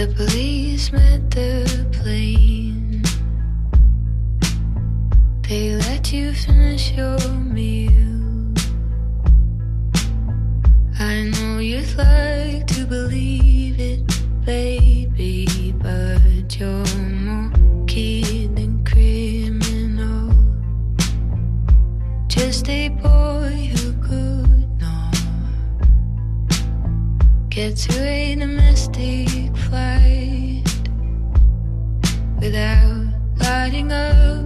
The police met the plane. They let you finish your meal. I know you'd like to believe it, baby, but you're more kid than criminal. Just a boy who could not get to a domestic flight without lighting up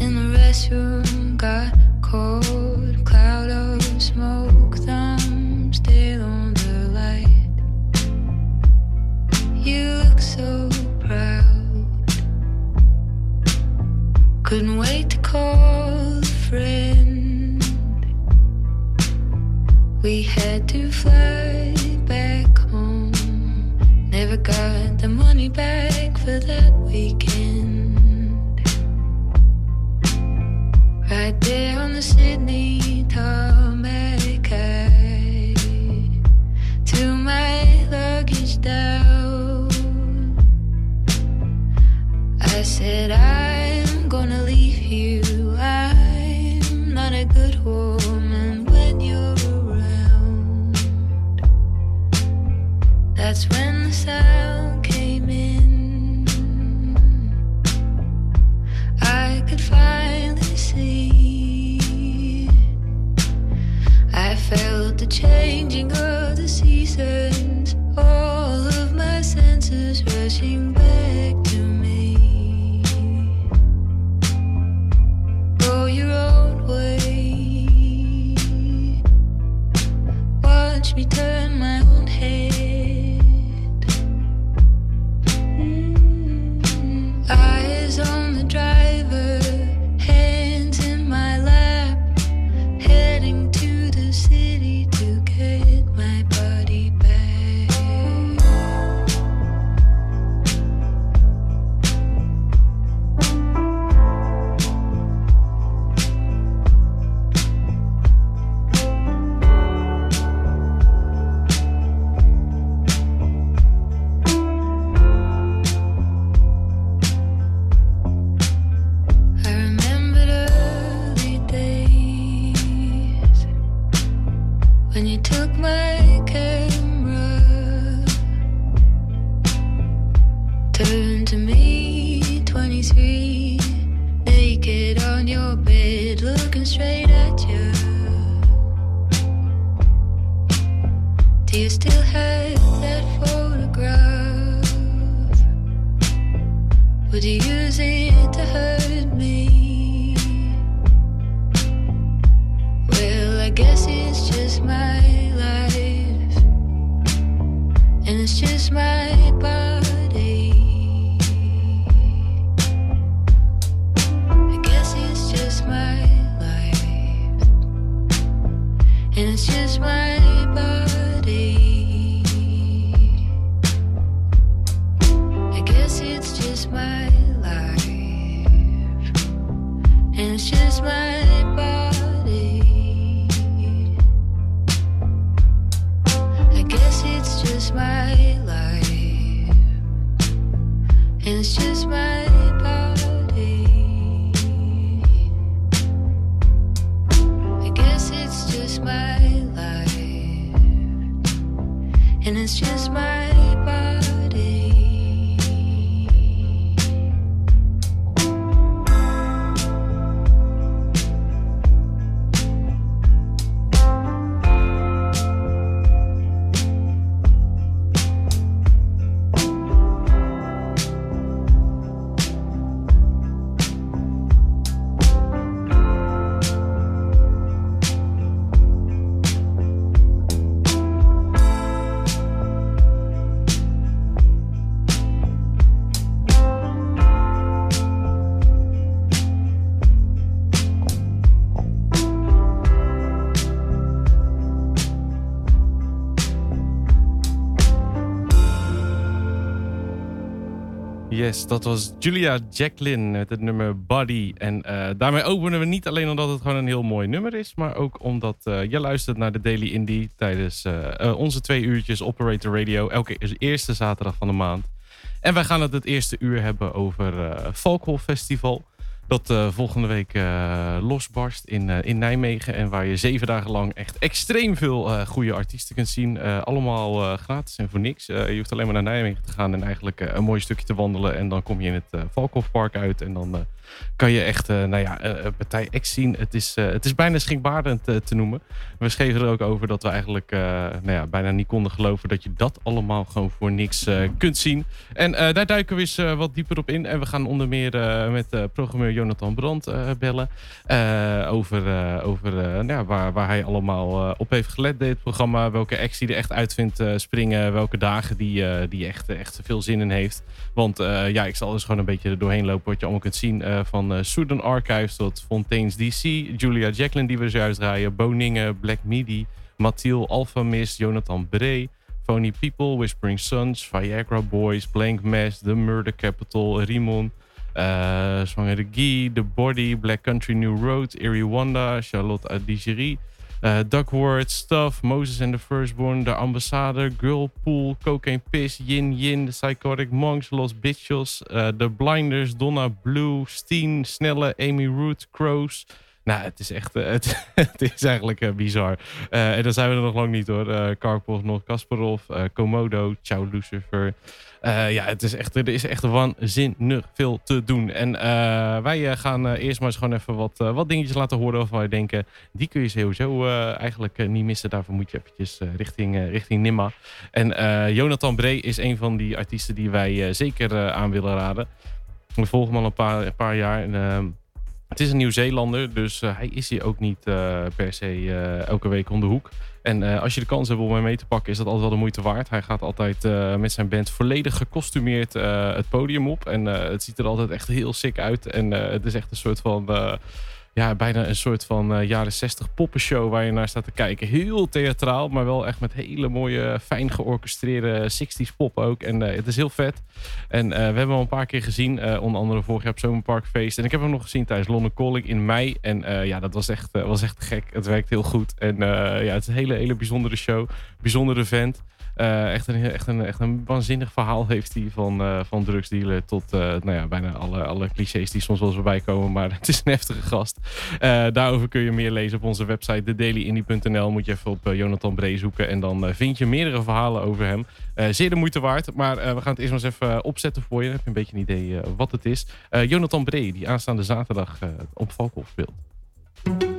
in the restroom. Got that we can. Dat was Julia Jacqueline met het nummer Body. En eh, daarmee openen we niet alleen omdat het gewoon een heel mooi nummer is, maar ook omdat eh, je luistert naar de Daily Indie tijdens eh, onze twee uurtjes Operator Radio. Elke eerste zaterdag van de maand. En wij gaan het het eerste uur hebben over uh, Valkhol Festival. Dat uh, volgende week uh, losbarst in, uh, in Nijmegen. En waar je zeven dagen lang echt extreem veel goede artiesten kunt zien. allemaal gratis en voor niks. je hoeft alleen maar naar Nijmegen te gaan en eigenlijk een mooi stukje te wandelen. En dan kom je in het Valkhofpark uit. En dan kan je echt nou ja, een partij X zien. Het is, het is bijna schrikbarend te noemen. We schreven er ook over dat we eigenlijk nou ja, bijna niet konden geloven dat je dat allemaal gewoon voor niks kunt zien. En daar duiken we eens wat dieper op in. En we gaan onder meer met programmeur Jonathan Brandt uh, bellen. Over over nou, waar, waar hij allemaal op heeft gelet, dit programma. Welke acts hij er echt uit vindt springen. Welke dagen die, die echt, echt veel zin in heeft. Want ja, ik zal dus gewoon een beetje doorheen lopen. Wat je allemaal kunt zien. Van Sudan Archives tot Fontaine's DC. Julia Jacqueline die we zojuist draaien. Boningen, Black Midi. Mathiel, Alpha Mist, Jonathan Bree. Phony People, Whispering Suns, Viagra Boys, Blank Mass, The Murder Capital, Rimon, uh, Zwangere Guy, The Body, Black Country New Road, Erie Wanda, Charlotte Adigerie, uh, Duckworth, Stuff, Moses and the Firstborn, The Ambassador, Girlpool, Cocaine Piss, Yin Yin, The Psychotic Monks, Los Bitches, uh, The Blinders, Donna Blue, Steen, Snelle, Amy Root, Crows... Nou, het is echt, het, het is eigenlijk bizar. En dan zijn we er nog lang niet hoor. Uh, Karpov, nog Kasparov, Komodo, Ciao Lucifer. Uh, ja, het is echt, er is echt waanzinnig veel te doen. En uh, wij gaan uh, eerst maar eens gewoon even wat, wat dingetjes laten horen waarvan wij denken, die kun je sowieso eigenlijk niet missen. Daarvoor moet je eventjes richting, richting Nimma. En Jonathan Bree is een van die artiesten die wij zeker aan willen raden. We volgen hem al een paar, een paar jaar. En, ehm, het is een Nieuw-Zeelander, dus hij is hier ook niet per se elke week om de hoek. En uh, als je de kans hebt om hem mee te pakken, is dat altijd wel de moeite waard. Hij gaat altijd uh, met zijn band volledig gekostumeerd uh, het podium op. En het ziet er altijd echt heel sick uit. En het is echt een soort van ja, bijna een soort van uh, jaren 60 poppenshow waar je naar staat te kijken. Heel theatraal, maar wel echt met hele mooie, fijn georchestreerde 60s pop ook. En uh, het is heel vet. En we hebben hem al een paar keer gezien, onder andere vorig jaar op Zomerparkfeest. En ik heb hem nog gezien tijdens London Calling in mei. En ja, dat was echt, was echt gek. Het werkt heel goed. En ja, het is een hele, hele bijzondere show. Bijzondere vent. Uh, echt, een, echt, een, echt een waanzinnig verhaal heeft hij van, uh, van drugsdealer tot uh, nou ja, bijna alle, alle clichés die soms wel eens voorbij komen. Maar het is een heftige gast. daarover kun je meer lezen op onze website thedailyindie.nl. Moet je even op Jonathan Bree zoeken en dan vind je meerdere verhalen over hem. zeer de moeite waard. Maar we gaan het eerst maar eens even opzetten voor je. Dan heb je een beetje een idee wat het is. Jonathan Bree, die aanstaande zaterdag op Valkhof speelt.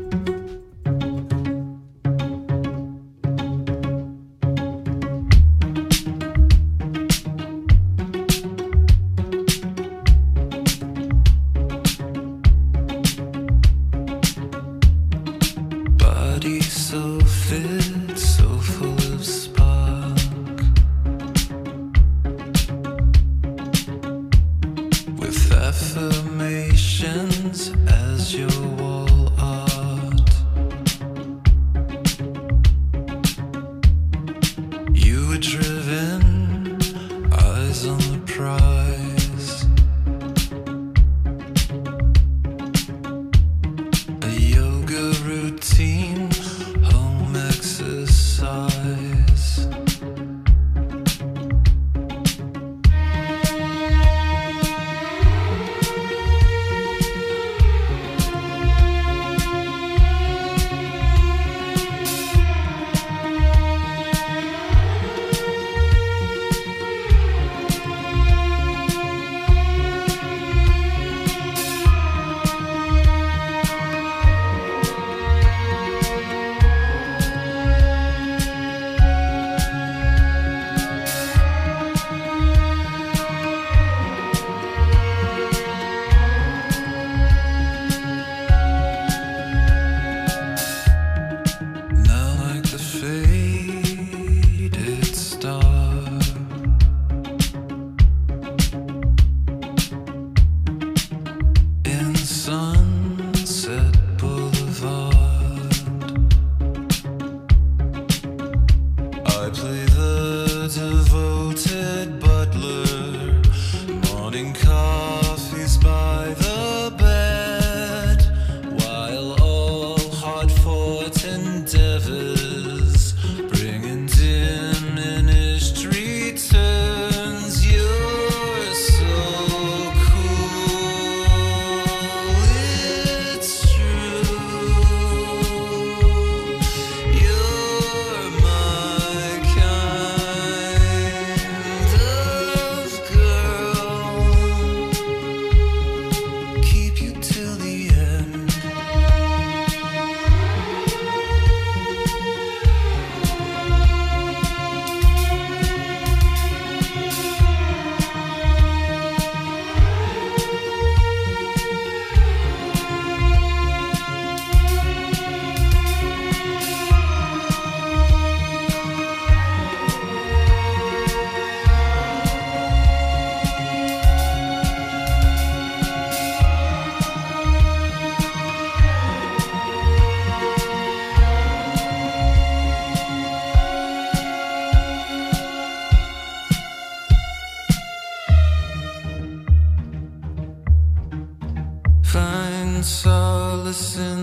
listen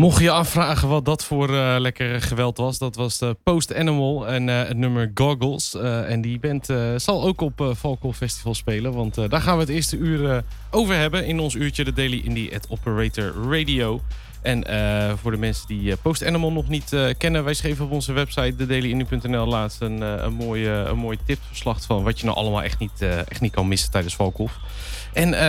Mocht je afvragen wat dat voor uh, lekker geweld was, dat was de Post Animal en uh, het nummer Goggles. Uh, en die band zal ook op uh, Falco Festival spelen, want daar gaan we het eerste uur over hebben in ons uurtje de Daily Indie at Operator Radio. En voor de mensen die Post Animal nog niet kennen, wij schreven op onze website thedailyindie.nl laatst een, een, mooie, een mooi tipverslag van wat je nou allemaal echt niet, echt niet kan missen tijdens Valkhof. En uh,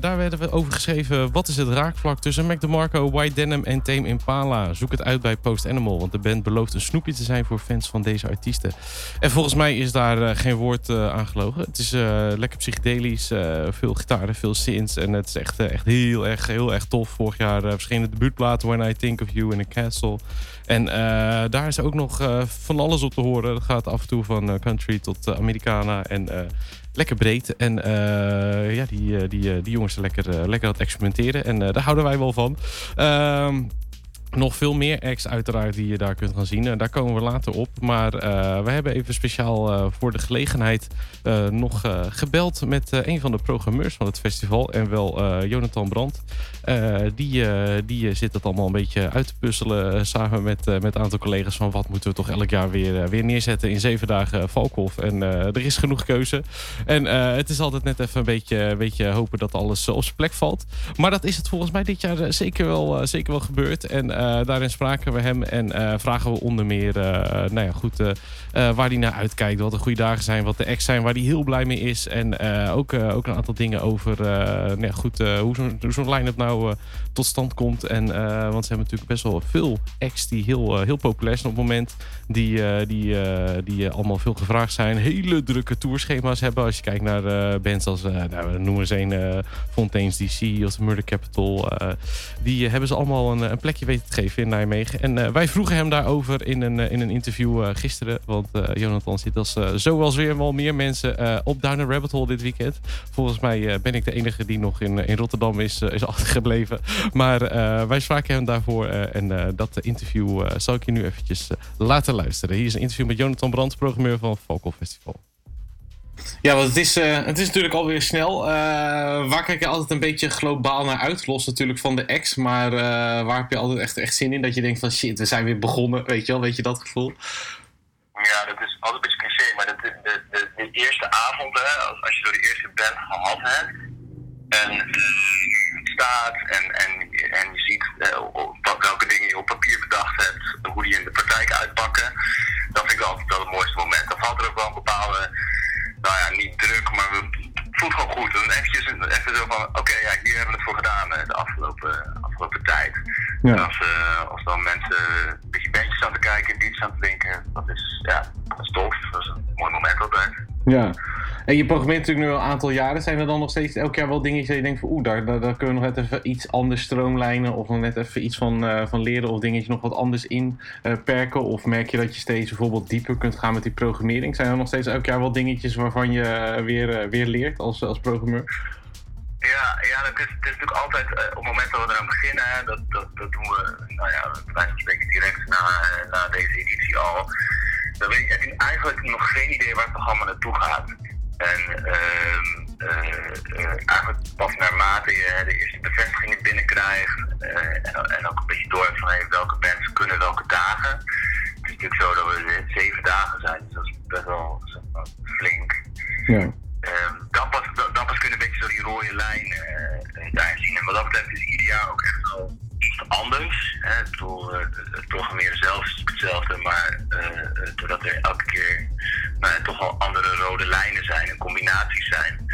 daar werden we over geschreven. Wat is het raakvlak tussen Mac DeMarco, White Denim en Tame Impala? Zoek het uit bij Post Animal. Want de band belooft een snoepje te zijn voor fans van deze artiesten. En volgens mij is daar uh, geen woord uh, aan gelogen. Het is lekker psychedelisch. veel gitaren, veel synths. En het is echt, echt heel, erg, heel erg tof. Vorig jaar verscheen de debuutplaat When I Think of You in a Castle. En daar is ook nog van alles op te horen. Het gaat af en toe van country tot Americana. En lekker breed. En uh, ja, die, eh, die, eh, die jongens zijn lekker, lekker aan het experimenteren. En daar houden wij wel van. Ehm, nog veel meer acts uiteraard die je daar kunt gaan zien. En daar komen we later op. Maar uh, we hebben even speciaal voor de gelegenheid nog gebeld met een van de programmeurs van het festival. En wel Jonathan Brandt. Die, die zit het allemaal een beetje uit te puzzelen samen met, met een aantal collega's. Van wat moeten we toch elk jaar weer, weer neerzetten in zeven dagen Valkhof. En er is genoeg keuze. En het is altijd net even een beetje, een beetje hopen dat alles op zijn plek valt. Maar dat is het volgens mij dit jaar zeker wel, zeker wel gebeurd. En daarin spraken we hem en vragen we onder meer nou ja, goed, waar hij naar uitkijkt. Wat de goede dagen zijn, wat de ex zijn, waar hij heel blij mee is. En ook, ook een aantal dingen over nou ja, goed, hoe zo'n zo line-up nou tot stand komt. En, want ze hebben natuurlijk best wel veel acts die heel, heel populair zijn op het moment. Die, die, die allemaal veel gevraagd zijn. Hele drukke tourschema's hebben. Als je kijkt naar bands als, nou, noem eens een, Fontaine's DC of Murder Capital. die hebben ze allemaal een, een plekje weten te geven in Nijmegen. En wij vroegen hem daarover in een, in een interview gisteren. Want Jonathan zit als zoals weer wel meer mensen op Down Rabbit Hole dit weekend. Volgens mij ben ik de enige die nog in, in Rotterdam is, is achtergebleven. Maar wij spraken hem daarvoor. en dat interview zal ik je nu eventjes laten luisteren. Hier is een interview met Jonathan Brandt, programmeur van Vocal Festival. Ja, want het is, uh, het is natuurlijk alweer snel. Uh, waar kijk je altijd een beetje globaal naar uit? Los natuurlijk van de ex. Maar uh, waar heb je altijd echt, echt zin in? Dat je denkt van shit, we zijn weer begonnen. Weet je wel? Weet je dat gevoel? Ja, dat is altijd een beetje cliché. Maar dat, de, de, de, eerste avond, hè, als, als je door de eerste band gehad hebt. En je staat en, en, en je ziet welke dingen je op papier bedacht hebt. Hoe die in de praktijk uitpakken. Dat vind ik altijd wel het mooiste moment. Dan valt er ook wel een bepaalde nou ja, niet druk, maar we voelt gewoon goed. En eventjes even zo van, oké, okay, ja, hier hebben we het voor gedaan de afgelopen, afgelopen tijd. Ja. En als, uh, als dan mensen een beetje bandjes aan te kijken, beats aan te drinken, dat is, ja, dat is tof. Dat is een mooi moment altijd. Ja. En je programmeert natuurlijk nu al een aantal jaren. Zijn er dan nog steeds elk jaar wel dingetjes dat je denkt van oeh, daar, daar, kunnen we nog net even iets anders stroomlijnen of nog net even iets van, uh, van leren of dingetjes nog wat anders in uh, perken? Of merk je dat je steeds bijvoorbeeld dieper kunt gaan met die programmering? Zijn er nog steeds elk jaar wel dingetjes waarvan je uh, weer, weer leert als, als programmeur? Ja, ja het, is, het is natuurlijk altijd, op het moment dat we eraan beginnen, dat, dat, dat doen we, nou ja, wij spreken direct na, deze editie al. Dan heb eigenlijk nog geen idee waar het programma naartoe gaat. En uh, uh, eigenlijk pas naarmate je de eerste bevestigingen binnenkrijgt en, en, ook een beetje door van hey, welke bands kunnen welke dagen. Het is natuurlijk zo dat we zeven dagen zijn, dus dat is best wel, flink. Ja. Um, dan, pas, dan pas kunnen een beetje zo die rode lijn daar zien. En wat dat betreft is ieder jaar ook echt wel anders. Hè. Ik bedoel, het programmeren zelf is hetzelfde, maar uh, doordat er elke keer nou, toch al andere rode lijnen zijn en combinaties zijn,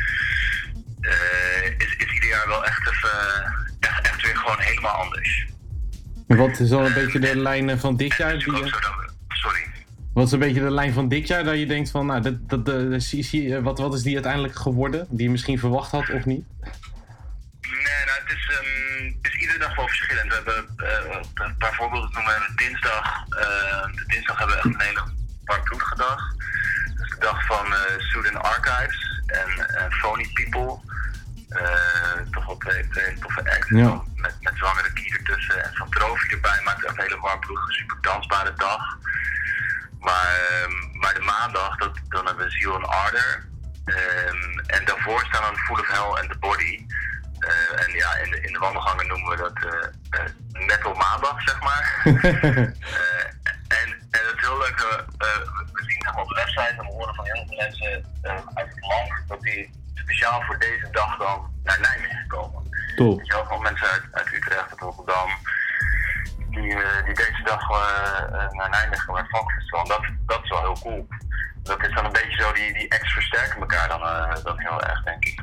uh, is, is ieder jaar wel echt, even, echt, echt weer gewoon helemaal anders. Wat is al een beetje de lijn van dit jaar? Die, sorry. Wat is een beetje de lijn van dit jaar dat je denkt van, nou, dat, dat, dat, wat, wat is die uiteindelijk geworden? Die je misschien verwacht had of niet? Nee, nou, het is, um, het is iedere dag wel verschillend. We hebben uh, een paar voorbeelden noemen. We dinsdag. Uh, de dinsdag hebben we echt een hele warmbloedige dag. Dat is de dag van uh, Sudan Archives en uh, Phony People. toch wel twee, twee toffe acts. Ja. Met, met zwangere kier ertussen. En van Trophy erbij maakt een hele warmbloedige, super dansbare dag. Maar, um, maar de maandag, dat, dan hebben we Ziel en Ardor. Um, en daarvoor staan dan Full of Hell en The Body. Uh, en ja, in de, in de wandelgangen noemen we dat uh, uh, metal maandag. Eh, en, en het is heel leuk, we, eh, we zien zeg maar, op de website en we horen van heel veel mensen eh, uit het land dat die speciaal voor deze dag dan naar Nijmegen komen. Je wel, van mensen uit, uit Utrecht, uit Rotterdam, die, eh, die deze dag eh, eh, naar Nijmegen komen naar het dat, dat is wel heel cool. Dat is dan een beetje zo, die, die acts versterken elkaar dan, eh, dan heel erg, denk ik.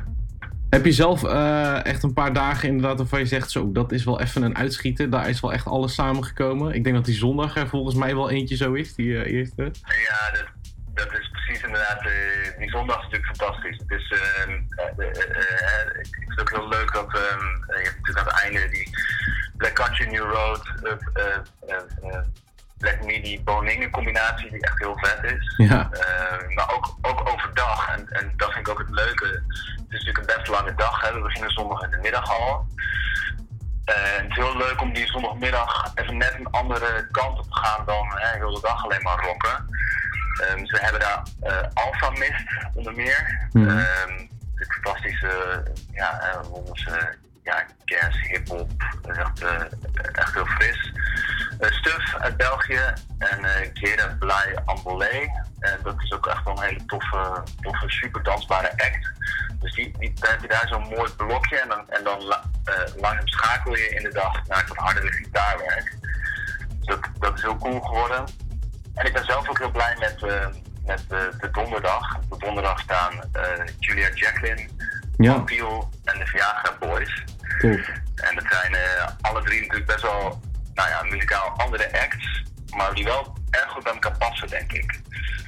Heb je zelf eh, echt een paar dagen inderdaad waarvan je zegt, zo, dat is wel even een uitschieter. Daar is wel echt alles samengekomen. Ik denk dat die zondag er volgens mij wel eentje zo is, die eh, eerste. Ja, dat, dat is precies inderdaad. eh, die zondag is natuurlijk fantastisch. Het is, ehm, eh, eh, eh, ik vind het ook heel leuk dat ehm, eh, je hebt natuurlijk aan het einde die Black Country New Road, Black Midi Boningen combinatie die echt heel vet is. Ja. Eh, maar ook, ook overdag. En, en dat vind ik ook het leuke. Het is natuurlijk een best lange dag. Hè. We beginnen zondag in de middag al. Eh, het is heel leuk om die zondagmiddag even net een andere kant op te gaan dan hè, heel de dag alleen maar rocken. Ehm, we hebben daar eh Alpha Mist onder meer. Dit fantastische, ja, Londense ja, jazz, hip-hop. Is echt, eh, echt heel fris. Eh, Stuf uit België en eh Gera Blij Ambolé. Dat is ook echt wel een hele toffe, toffe super dansbare act. Dus die, die, dan heb je daar zo'n mooi blokje en dan, en dan la- langzaam schakel je in de dag naar het wat hardere gitaarwerk. Dus dat, dat is heel cool geworden. En ik ben zelf ook heel blij met, met de donderdag. Op de donderdag staan Julia Jacqueline, Ja, en de Viagra Boys. En dat zijn eh, alle drie natuurlijk best wel, nou ja, muzikaal andere acts, maar die wel erg goed bij elkaar passen, denk ik.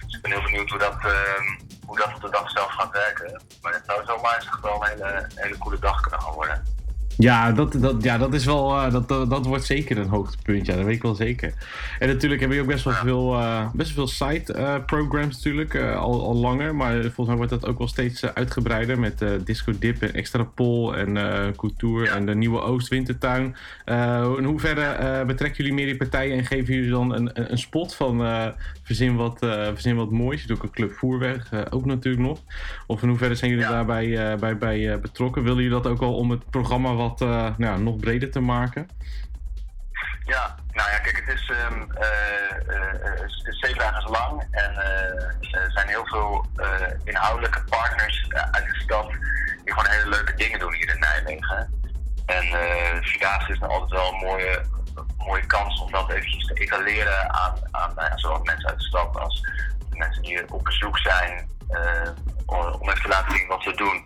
Dus ik ben heel benieuwd hoe dat, ehm, hoe dat op de dag zelf gaat werken. Maar het zou zomaar eens wel een hele, hele coole dag kunnen gaan worden. Ja, dat, dat, ja, dat is wel. eh, dat, dat, dat wordt zeker een hoogtepunt. Ja, dat weet ik wel zeker. En natuurlijk hebben we ook best wel veel, eh, best wel veel side eh, programs natuurlijk. al, al langer. Maar volgens mij wordt dat ook wel steeds uitgebreider. Met Disco Dip en Extra Pol en Couture en de nieuwe Oost-Wintertuin. In hoeverre betrekken jullie meer die partijen en geven jullie dan een, een, spot van verzin, wat, verzin wat moois? Je doet ook een Club Voerweg ook natuurlijk nog. Of in hoeverre zijn jullie Ja. daarbij bij, bij, betrokken? Willen jullie dat ook al om het programma wat eh, nou, ja, nog breder te maken? Ja, nou ja, kijk, het is is zeven dagen lang en er zijn heel veel inhoudelijke partners uit de stad die gewoon hele leuke dingen doen hier in Nijmegen. En Vierdaagse is dan altijd wel een mooie, mooie kans om dat eventjes te etaleren aan, aan nou zowel mensen uit de stad als mensen die op bezoek zijn, om even te laten zien wat ze doen.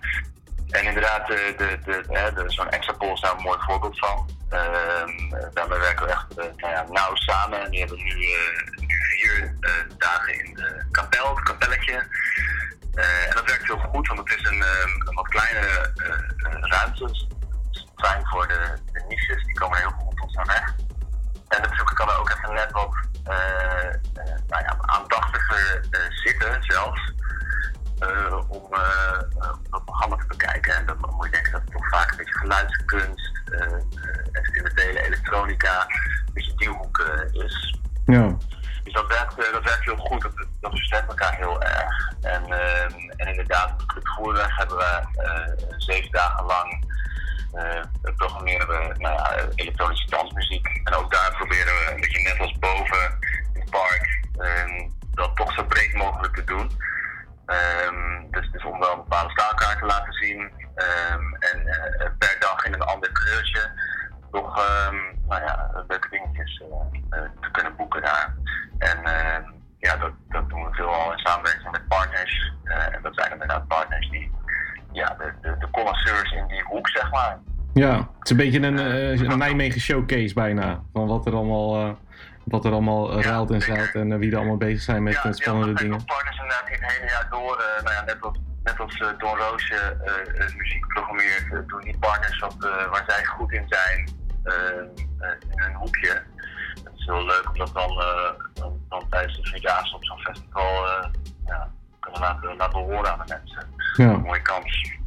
En inderdaad, de, de, de, zo'n extra poll is daar een mooi voorbeeld van. Ehm, daarmee werken we echt eh, nou nauw samen. En die hebben nu, eh, nu vier eh, dagen in de kapel, het kapelletje. En dat werkt heel goed, want het is een, ehm, een wat kleinere ruimte. Fijn voor de, de niches, die komen heel goed op zijn weg. En de bezoeker kan er ook even net wat eh, nou ja, aandachtiger zitten zelfs. Eh, om eh, eh, dat programma te bekijken. En dan moet je denken dat het toch vaak een beetje geluidskunst, eh, experimentele elektronica, een beetje die hoek is. Ja. Dus dat werkt, dat werkt heel goed, dat, dat versterkt elkaar heel erg. En, en inderdaad, op Club Voerweg hebben we zeven dagen lang eh, programmeren we nou ja, elektronische dansmuziek. En ook daar proberen we een beetje net als boven in het park dat toch zo breed mogelijk te doen. Ehm, dus, dus om wel een bepaalde staalkaart te laten zien ehm, en eh, per dag in een ander kleurtje toch ehm, nou ja, leuke dingetjes eh, eh, te kunnen boeken daar. En ja, dat, dat doen we veelal in samenwerking met partners. En dat zijn inderdaad partners die ja, de, de, de connoisseurs in die hoek, zeg maar. Ja, het is een beetje een, een Nijmegen showcase bijna. Van wat er allemaal, wat er allemaal eh, Ja, ruilt en zeilt en eh, wie er allemaal bezig zijn met spannende ja, dingen. Ja, partners inderdaad het hele jaar door, eh, nou ja, net als, net als Don Roosje muziek programmeert, doen die partners wat, waar zij goed in zijn in hun hoekje. Het is heel leuk om dat dan, dan, dan tijdens de Vierdaagse op zo'n festival ja, kunnen laten, laten horen aan de mensen. Ja. Een mooie kans.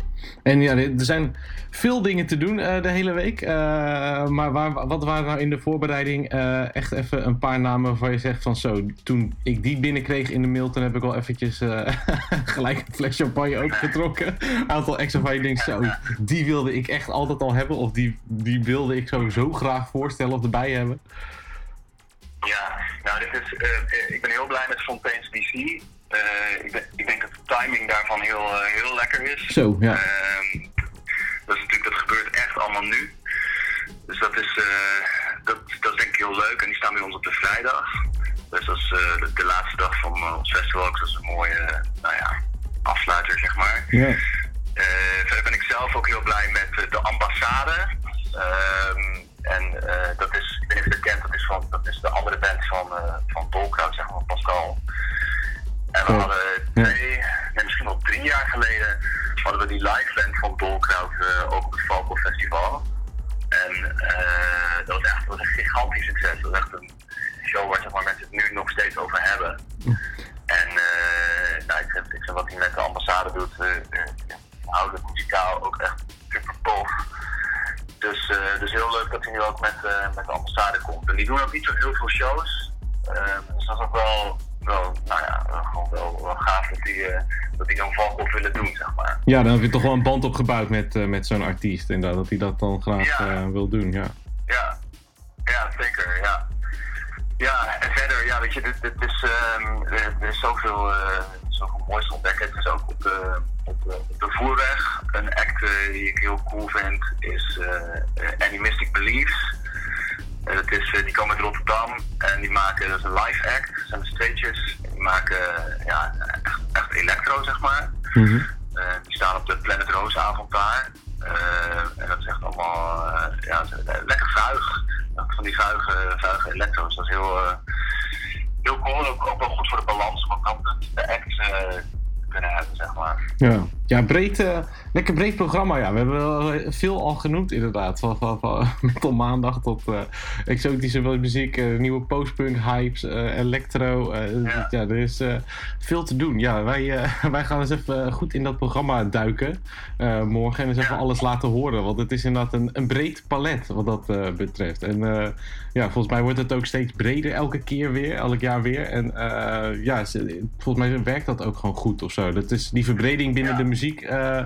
En ja, er zijn veel dingen te doen eh, de hele week. Eh, maar waar, wat waren nou in de voorbereiding eh, echt even een paar namen waarvan je zegt van zo, toen ik die binnenkreeg in de mail, toen heb ik wel eventjes gelijk een fles champagne opengetrokken. Een aantal extra van je denkt zo, die wilde ik echt altijd al hebben. Of die, die wilde ik sowieso graag voorstellen of erbij hebben. Ja, nou, dit is, ik ben heel blij met Fontaine's DC. Eh, ik, ben- ik denk dat de timing daarvan heel, eh, heel lekker is. Zo, ja. Ehm, dat, is natuurlijk, dat gebeurt echt allemaal nu. Dus dat is, eh, dat, dat is denk ik heel leuk. En die staan bij ons op de vrijdag. Dus dat is de, de laatste dag van ons festival. Dus dat is een mooie nou ja, afsluiter, zeg maar. Ja. Verder ben ik zelf ook heel blij met de ambassade. Ehm, en dat is, ik weet niet of je dat kent, dat is, van, dat is de andere band van, eh van Dolkrout, zeg maar, van Pascal. En we hadden twee, nee, misschien wel drie jaar geleden, hadden we die live band van Dolkrout eh ook op het Valko Festival. En eh, dat was echt dat was een gigantisch succes. Dat was echt een show waar zeg maar, mensen het nu nog steeds over hebben. En eh, nou, ik, vind, ik vind wat hij met de ambassade doet, eh, inhoudelijk muzikaal ook echt super tof. Dus, dus heel leuk dat hij nu ook met, met de ambassade komt. En die doen ook niet zo heel veel shows. Ja, dan heb je toch wel een band opgebouwd met, eh, met zo'n artiest. Inderdaad, dat hij dat dan graag Ja. eh, wil doen, ja. Ja, ja zeker, ja. Ja, en verder, ja, weet je, dit, dit is, ehm, er, er is zoveel, eh, zoveel moois te ontdekken. Het is ook op de, op de, op de voerweg. Een act die ik heel cool vind is Animistic Beliefs. Dat is, die komen uit Rotterdam en die maken, dat is een live act, dat zijn de streetjes. Die maken ja, echt, echt electro, zeg maar. Mhm. Ja breed, eh, lekker breed programma. Ja. We hebben eh, veel al genoemd inderdaad. Van, van, van metal maandag tot eh, exotische muziek, eh, nieuwe postpunk hypes, electro. Ja. ja. er is veel te doen. Ja, wij, eh, wij gaan eens even goed in dat programma duiken eh, morgen. En eens even alles laten horen. Want het is inderdaad een, een breed palet wat dat eh, betreft. En eh, ja, volgens mij wordt het ook steeds breder elke keer weer, elk jaar weer. En eh, ja, volgens mij werkt dat ook gewoon goed of zo. Dat is, die verbreding binnen Ja. de muziek eh, eh,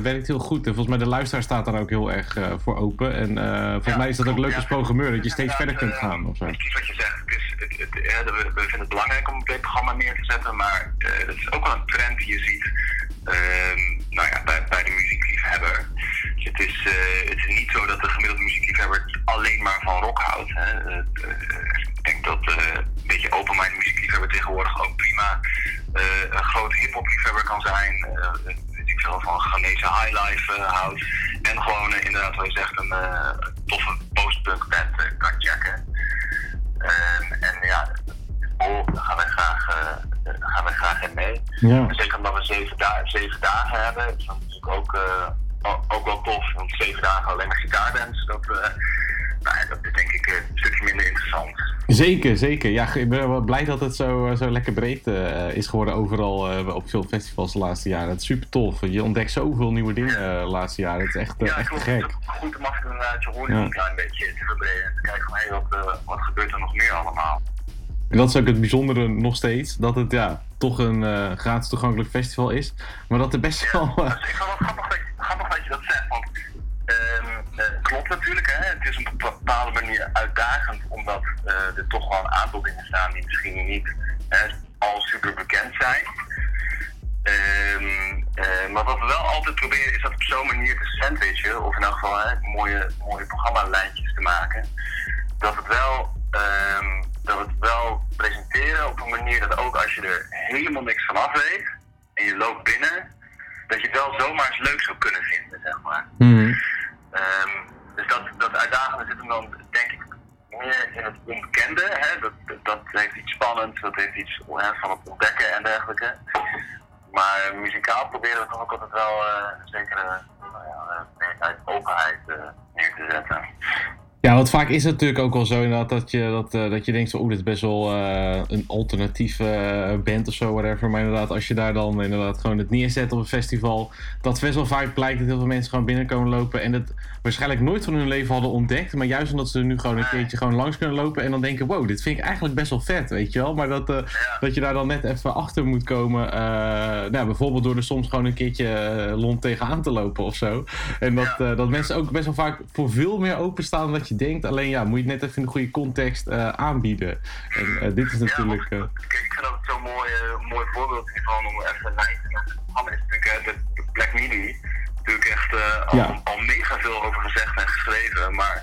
werkt heel goed. En volgens mij de luisteraar staat daar ook heel erg eh, voor open. En eh, volgens Ja, mij is dat ook leuk als programmeur, dat je steeds verder kunt eh, gaan of zo. Precies wat je zegt. Het is, het, het, ja, we, we vinden het belangrijk om een breed programma neer te zetten. Maar eh het is ook wel een trend die je ziet ehm, nou ja, bij, bij de muziekliefhebber. Het is, eh, het is niet zo dat de gemiddelde muziekliefhebber alleen maar van rock houdt. Hè. Eh, ik denk dat eh, een beetje open-minded muziekliefhebber tegenwoordig ook prima eh, een groot hip-hop liefhebber kan zijn. eh, weet ik veel, van Ghanese highlife eh, houdt. En gewoon eh, inderdaad, wat je zegt, een eh, toffe post-punk band eh, kan. Ehm, en ja, oh, daar gaan wij graag, eh, gaan wij graag in mee. Ja. Zeker omdat we zeven, da zeven dagen hebben, is dat natuurlijk ook, eh, ook wel tof. Want zeven dagen alleen maar gitaarbands, dat, eh, nou, dat is denk ik een stukje minder interessant. Zeker, zeker. Ja, ik ben wel blij dat het zo, eh, zo lekker breed is geworden overal eh, op veel festivals de laatste jaren. Het is super tof. Je ontdekt zoveel nieuwe dingen de laatste jaren. Het is echt, Ja, echt klopt. gek. Het is goed om af en toe je Ja. een klein beetje te verbreden. En te kijken van, hé, wat, wat gebeurt er nog meer allemaal? En dat is ook het bijzondere nog steeds. Dat het ja, toch een eh, gratis toegankelijk festival is. Maar dat er best wel... eh, ik vind het wel grappig dat, grappig dat je dat zegt, want eh, klopt natuurlijk, hè. Het is op een bepaalde manier uitdagend, omdat eh, er toch wel een aantal dingen staan die misschien niet eh, al super bekend zijn. Ehm, eh, maar wat we wel altijd proberen is dat op zo'n manier te sandwichen, of in elk geval hè, mooie, mooie programmalijntjes te maken. Dat het wel, ehm, dat we het wel presenteren op een manier dat ook als je er helemaal niks van af weet en je loopt binnen, dat je het wel zomaar eens leuk zou kunnen vinden, zeg maar. mhm. Ehm, dus dat, dat uitdagende zit hem dan, denk ik, meer in het onbekende. Hè? Dat, dat, heeft iets spannends, dat heeft iets hè, van het ontdekken en dergelijke. Maar eh, muzikaal proberen we toch ook altijd wel eh zekere nou ja, uh, openheid eh, neer te zetten. Ja, want vaak is het natuurlijk ook wel zo inderdaad dat je, dat, eh, dat je denkt zo, oeh, dit is best wel eh, een alternatieve eh, band of zo, whatever. Maar inderdaad, als je daar dan inderdaad gewoon het neerzet op een festival, dat best wel vaak blijkt dat heel veel mensen gewoon binnenkomen lopen en het waarschijnlijk nooit van hun leven hadden ontdekt. Maar juist omdat ze er nu gewoon een keertje gewoon langs kunnen lopen en dan denken, wow, dit vind ik eigenlijk best wel vet, weet je wel. Maar dat, dat je daar dan net even achter moet komen, nou, bijvoorbeeld door er soms gewoon een keertje lont tegenaan te lopen of zo. En dat, dat mensen ook best wel vaak voor veel meer openstaan dan dat je je denkt. Alleen ja, moet je het net even in de goede context eh, aanbieden. En eh, dit is natuurlijk... eh, Kijk, ik vind dat het zo'n mooi, mooi voorbeeld hiervan om even lijn te. Hammer is natuurlijk de, de Black Midi. Natuurlijk echt al, Ja. al mega veel over gezegd en geschreven. Maar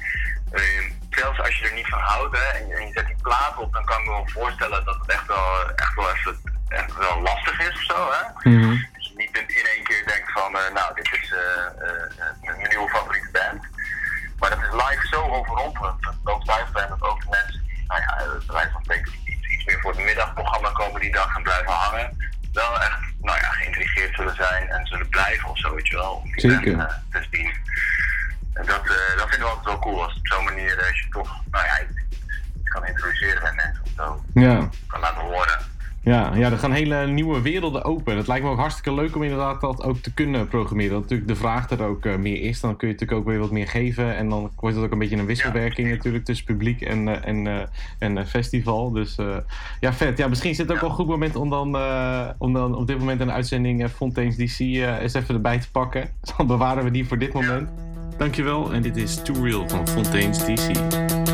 zelfs als je er niet van houdt hè, en, je, en je zet die plaat op, dan kan ik me wel voorstellen dat het echt wel, echt wel, even, echt wel lastig is of zo. Hè? mhm. Dat je niet in één keer denkt van, nou, dit is eh, mijn nieuwe favoriete band. Maar dat is live zo overrompelend. Dat ook thuis ben dat ook de mensen die, nou ja, het wijze van spreken, iets, iets meer voor het middagprogramma komen die dag en blijven hangen. Wel echt, nou ja, geïntrigeerd zullen zijn en zullen blijven of zo, weet je wel. Om die Zeker. band, eh, te zien. En dat, eh, dat vinden we altijd wel cool als op zo'n manier, eh, als je toch, nou ja, iets, iets kan introduceren bij mensen of zo. Ja. Kan laten horen. Ja, ja, er gaan hele nieuwe werelden open. Het lijkt me ook hartstikke leuk om inderdaad dat ook te kunnen programmeren. Dat natuurlijk de vraag er ook eh, meer is. Dan kun je natuurlijk ook weer wat meer geven. En dan wordt het ook een beetje een wisselwerking natuurlijk tussen publiek en, eh, en, eh, en festival. Dus ja, vet. Ja, misschien is het ook wel een goed moment om dan, om dan op dit moment een uitzending Fontaine's DC eens even erbij te pakken. Dan bewaren we die voor dit moment. Dankjewel. En dit is Too Real van Fontaine's DC.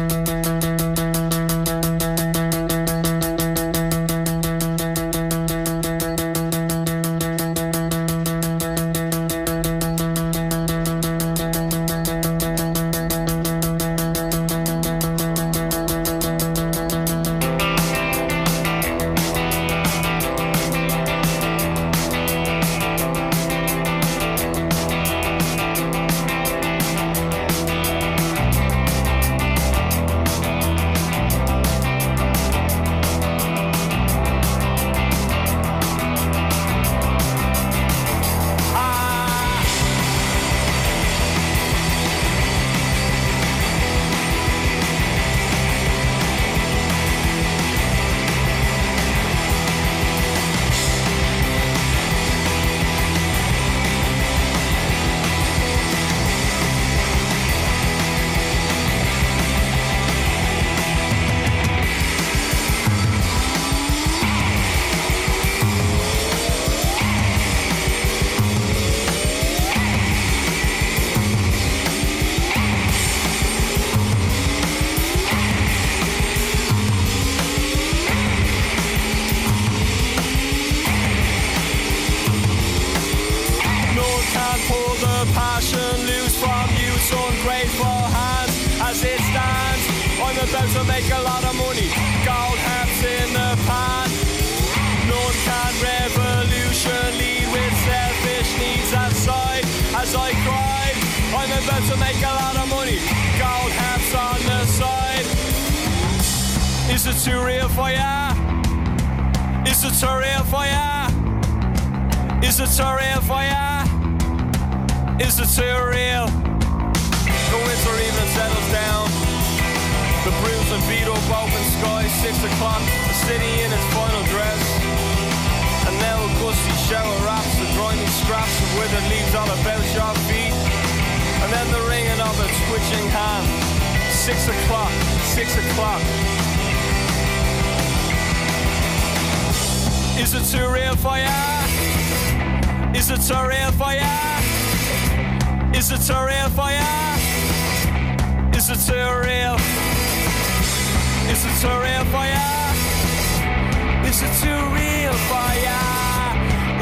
Of withered leaves all about your feet. And then the ringing of a twitching hand. Six o'clock, six o'clock. Is it too real for ya? Is it too real for ya? Is it too real for ya? Is it too real? Is it too real for ya? Is it too real for ya?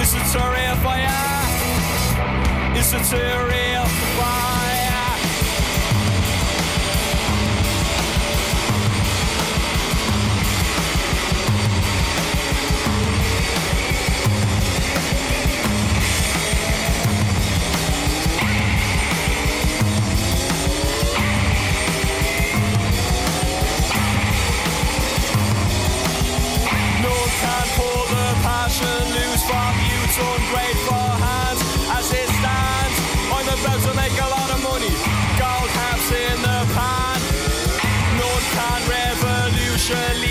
Is it too real for ya? Is it too real for ya? No one can pull the passion loose from youth's ungrateful hands as it stands. I'm about to make a lot of money, gold caps in the pan. No one can revolution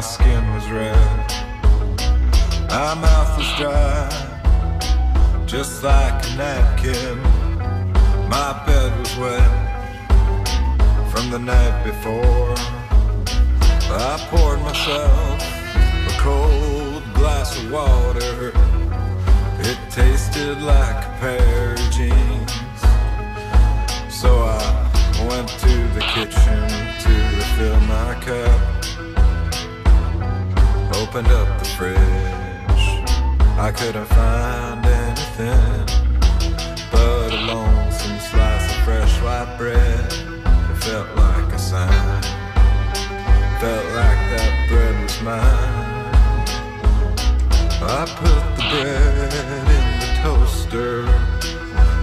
my skin was red. My mouth was dry, just like a napkin. My bed was wet from the night before. I poured myself a cold glass of water. It tasted like a pair of jeans. So I went to the kitchen to refill my cup. Opened up the fridge. I couldn't find anything but a lonesome slice of fresh white bread. It felt like a sign. Felt like that bread was mine. I put the bread in the toaster.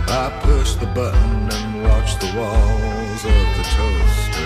I pushed the button and watched the walls of the toaster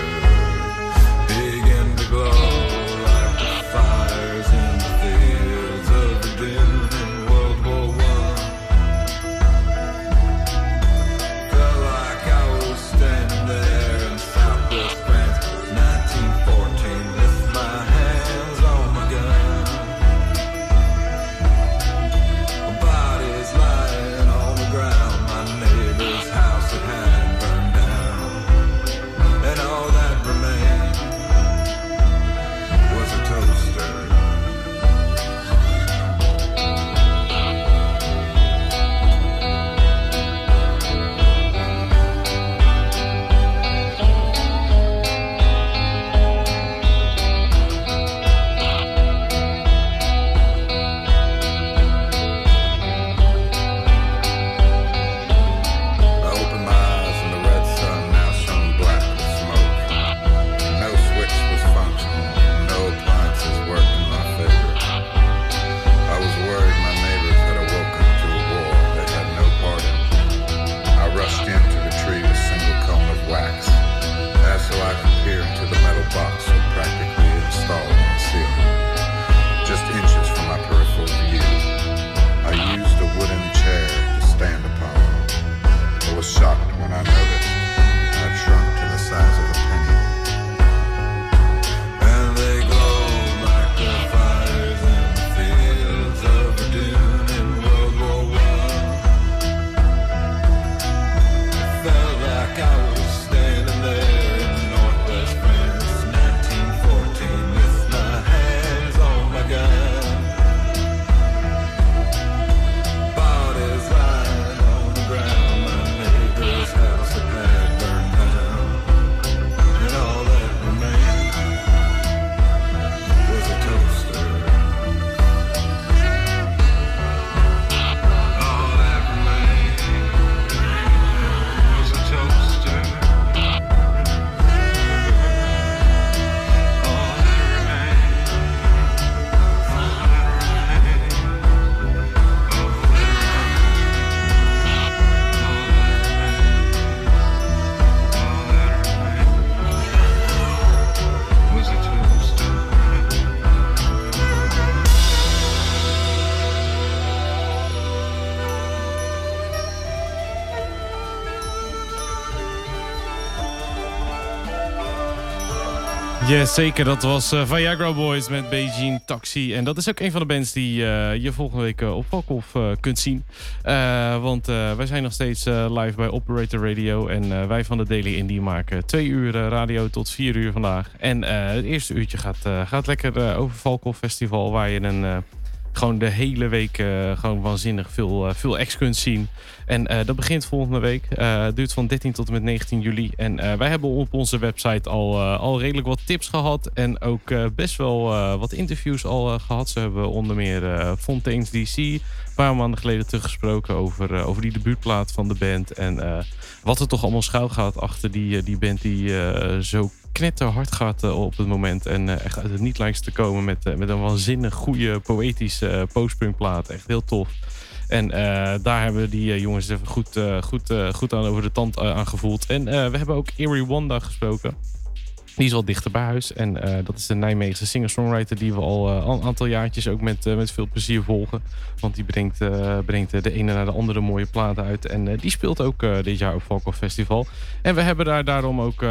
Yes, zeker. Dat was eh, Viagra Boys met Beijing Taxi. En dat is ook een van de bands die eh, je volgende week eh, op Valkhof kunt zien. Want wij zijn nog steeds live bij Operator Radio. En wij van de Daily Indie maken twee uur radio tot vier uur vandaag. En het eerste uurtje gaat, gaat lekker over Valkhof Festival. Waar je een... gewoon de hele week eh, gewoon waanzinnig veel, eh, veel kunt zien. En eh, dat begint volgende week. Het duurt van 13 tot en met 19 juli. En wij hebben op onze website al, al redelijk wat tips gehad. En ook best wel wat interviews al eh, gehad. Ze hebben onder meer Fontaine's DC een paar maanden geleden teruggesproken over, over die debuutplaat van de band. En wat er toch allemaal schuil gaat achter die, die band die zo knetterhard gaat eh, op het moment. En eh, echt uit het niet lijkt te komen met, eh, met een waanzinnig goede poëtische postpunkplaat. Echt heel tof. En daar hebben die jongens even goed, goed, goed aan over de tand aan gevoeld. En we hebben ook Erie Wanda gesproken. Die is al dichter bij huis. En eh, dat is de Nijmeegse singer-songwriter die we al eh, een aantal jaartjes ook met, eh, met veel plezier volgen. Want die brengt, brengt de ene naar de andere mooie platen uit. En die speelt ook dit jaar op Valko Festival. En we hebben daar daarom ook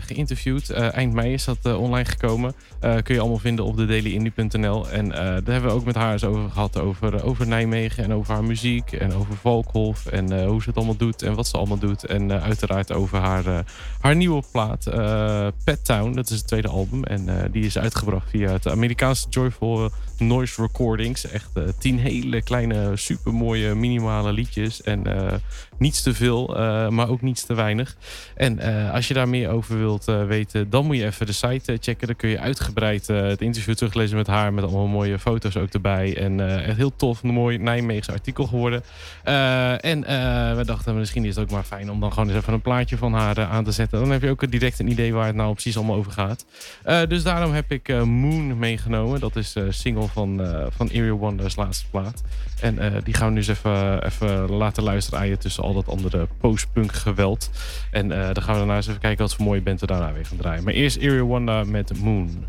geïnterviewd. Eind mei is dat online gekomen. Kun je allemaal vinden op dailyindie.nl. En daar hebben we ook met haar eens over gehad. Over, over Nijmegen en over haar muziek. En over Valkhof. En hoe ze het allemaal doet en wat ze allemaal doet. En uiteraard over haar, haar nieuwe plaat. Pet Town. Dat is het tweede album. En eh, die is uitgebracht via het Amerikaanse Joyful Noise Recordings. Echt eh, tien hele kleine, supermooie, minimale liedjes. En eh, niets te veel, eh, maar ook niets te weinig. En eh, als je daar meer over wilt eh, weten, dan moet je even de site checken. Dan kun je uitgebreid het interview teruglezen met haar. Met allemaal mooie foto's ook erbij. En echt heel tof, een mooi Nijmeegse artikel geworden. En we dachten, misschien is het ook maar fijn om dan gewoon eens even een plaatje van haar aan te zetten. Dan heb je ook direct een idee waar het nou precies allemaal over gaat. Dus daarom heb ik Moon meegenomen. Dat is single van, van Eerie Wonders laatste plaat. En eh, die gaan we nu eens even, even laten luisteren aan je tussen al dat andere post-punk geweld. En eh, dan gaan we daarna eens even kijken wat voor mooie band we daarna weer gaan draaien. Maar eerst Wonder met Moon.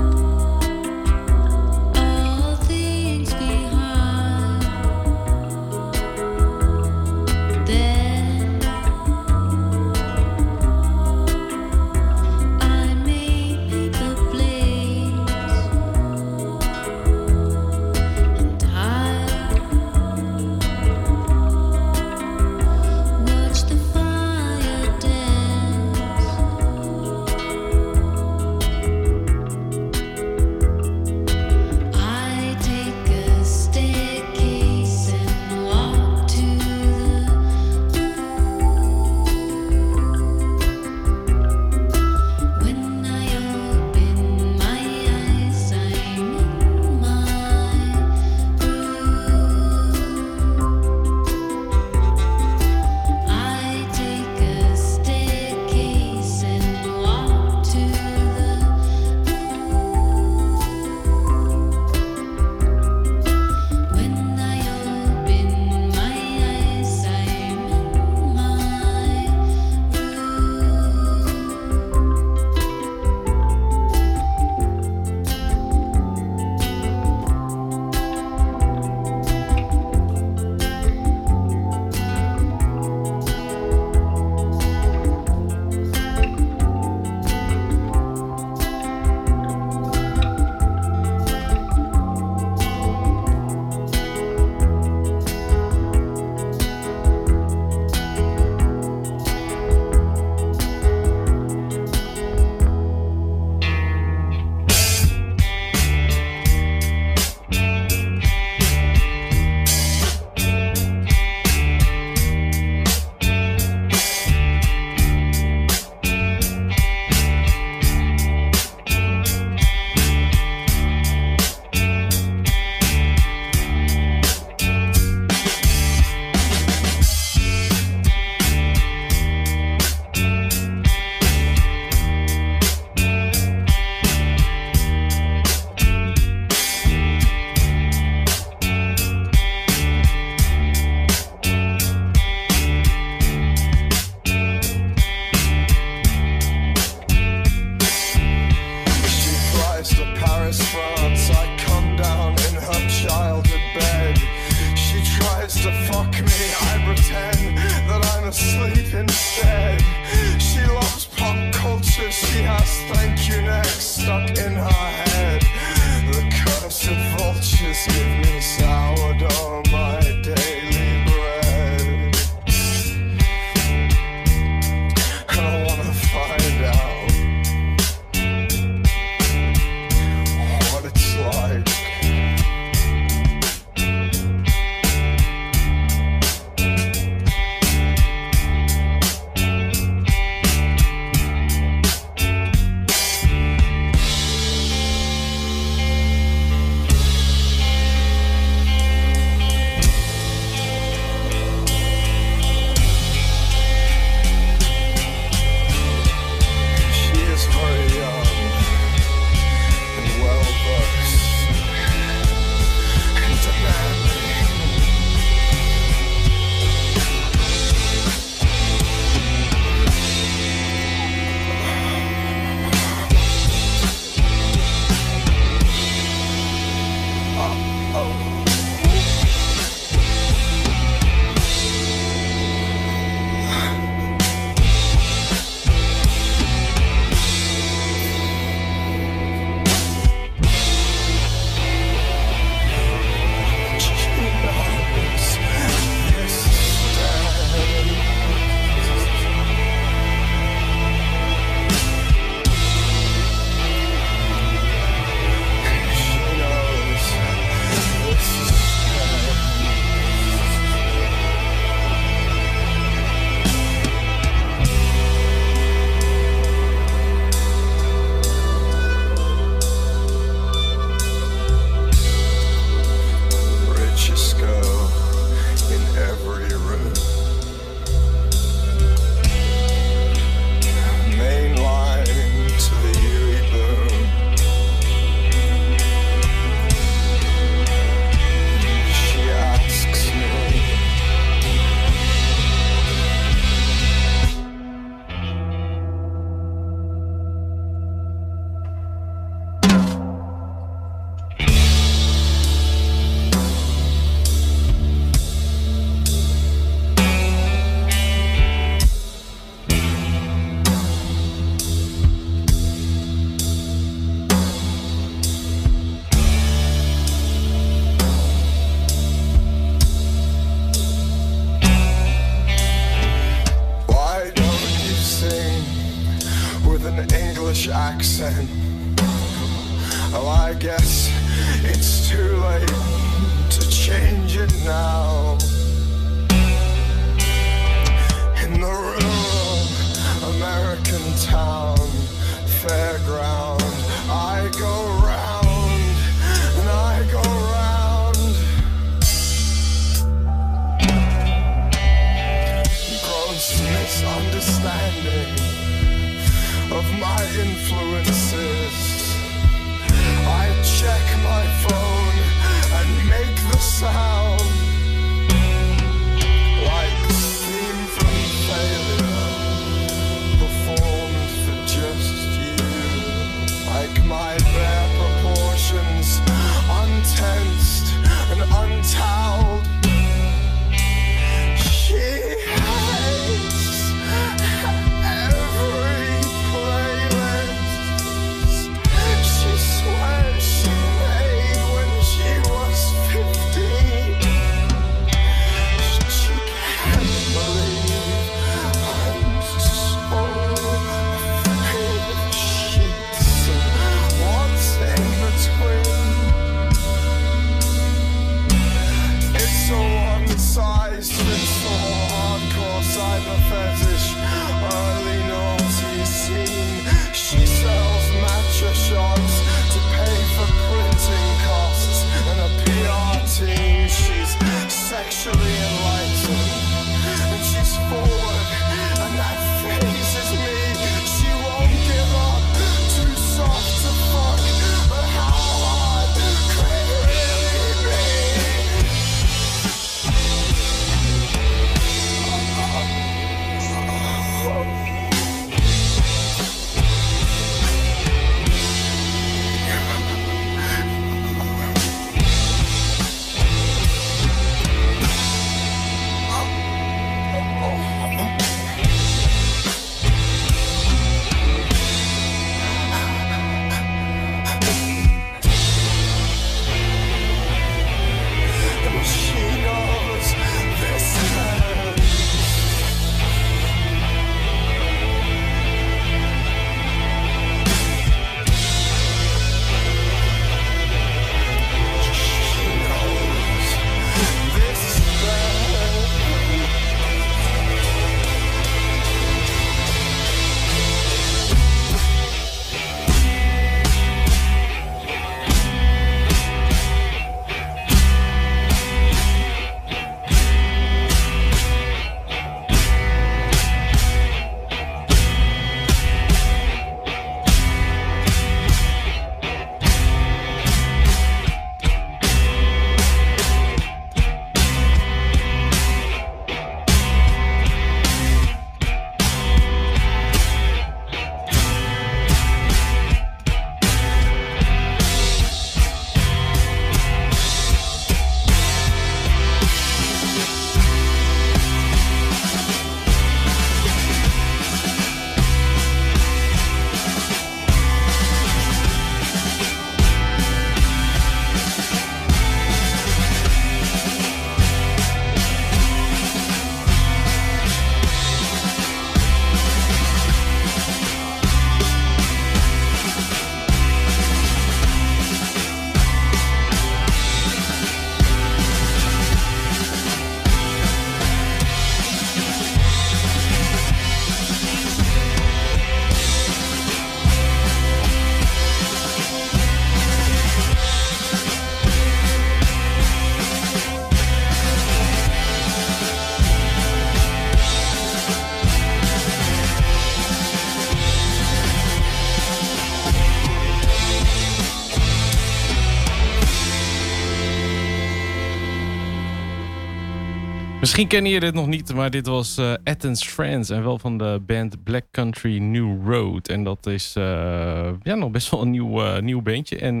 Misschien kennen je dit nog niet, maar dit was eh Athens Friends. En wel van de band Black Country New Road. En dat is eh, ja, nog best wel een nieuw, eh, nieuw bandje. En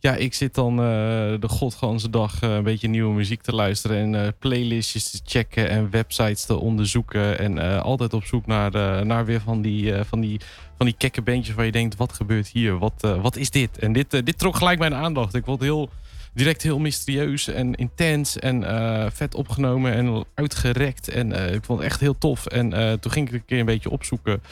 ja, ik zit dan de godganse dag een beetje nieuwe muziek te luisteren. En playlistjes te checken en websites te onderzoeken. En altijd op zoek naar, naar weer van die, van die van die kekke bandjes waar je denkt, wat gebeurt hier? Wat, wat is dit? En dit, dit trok gelijk mijn aandacht. Ik het heel, direct heel mysterieus en intens en eh, vet opgenomen en uitgerekt. En eh, ik vond het echt heel tof. En eh, toen ging ik een keer een beetje opzoeken.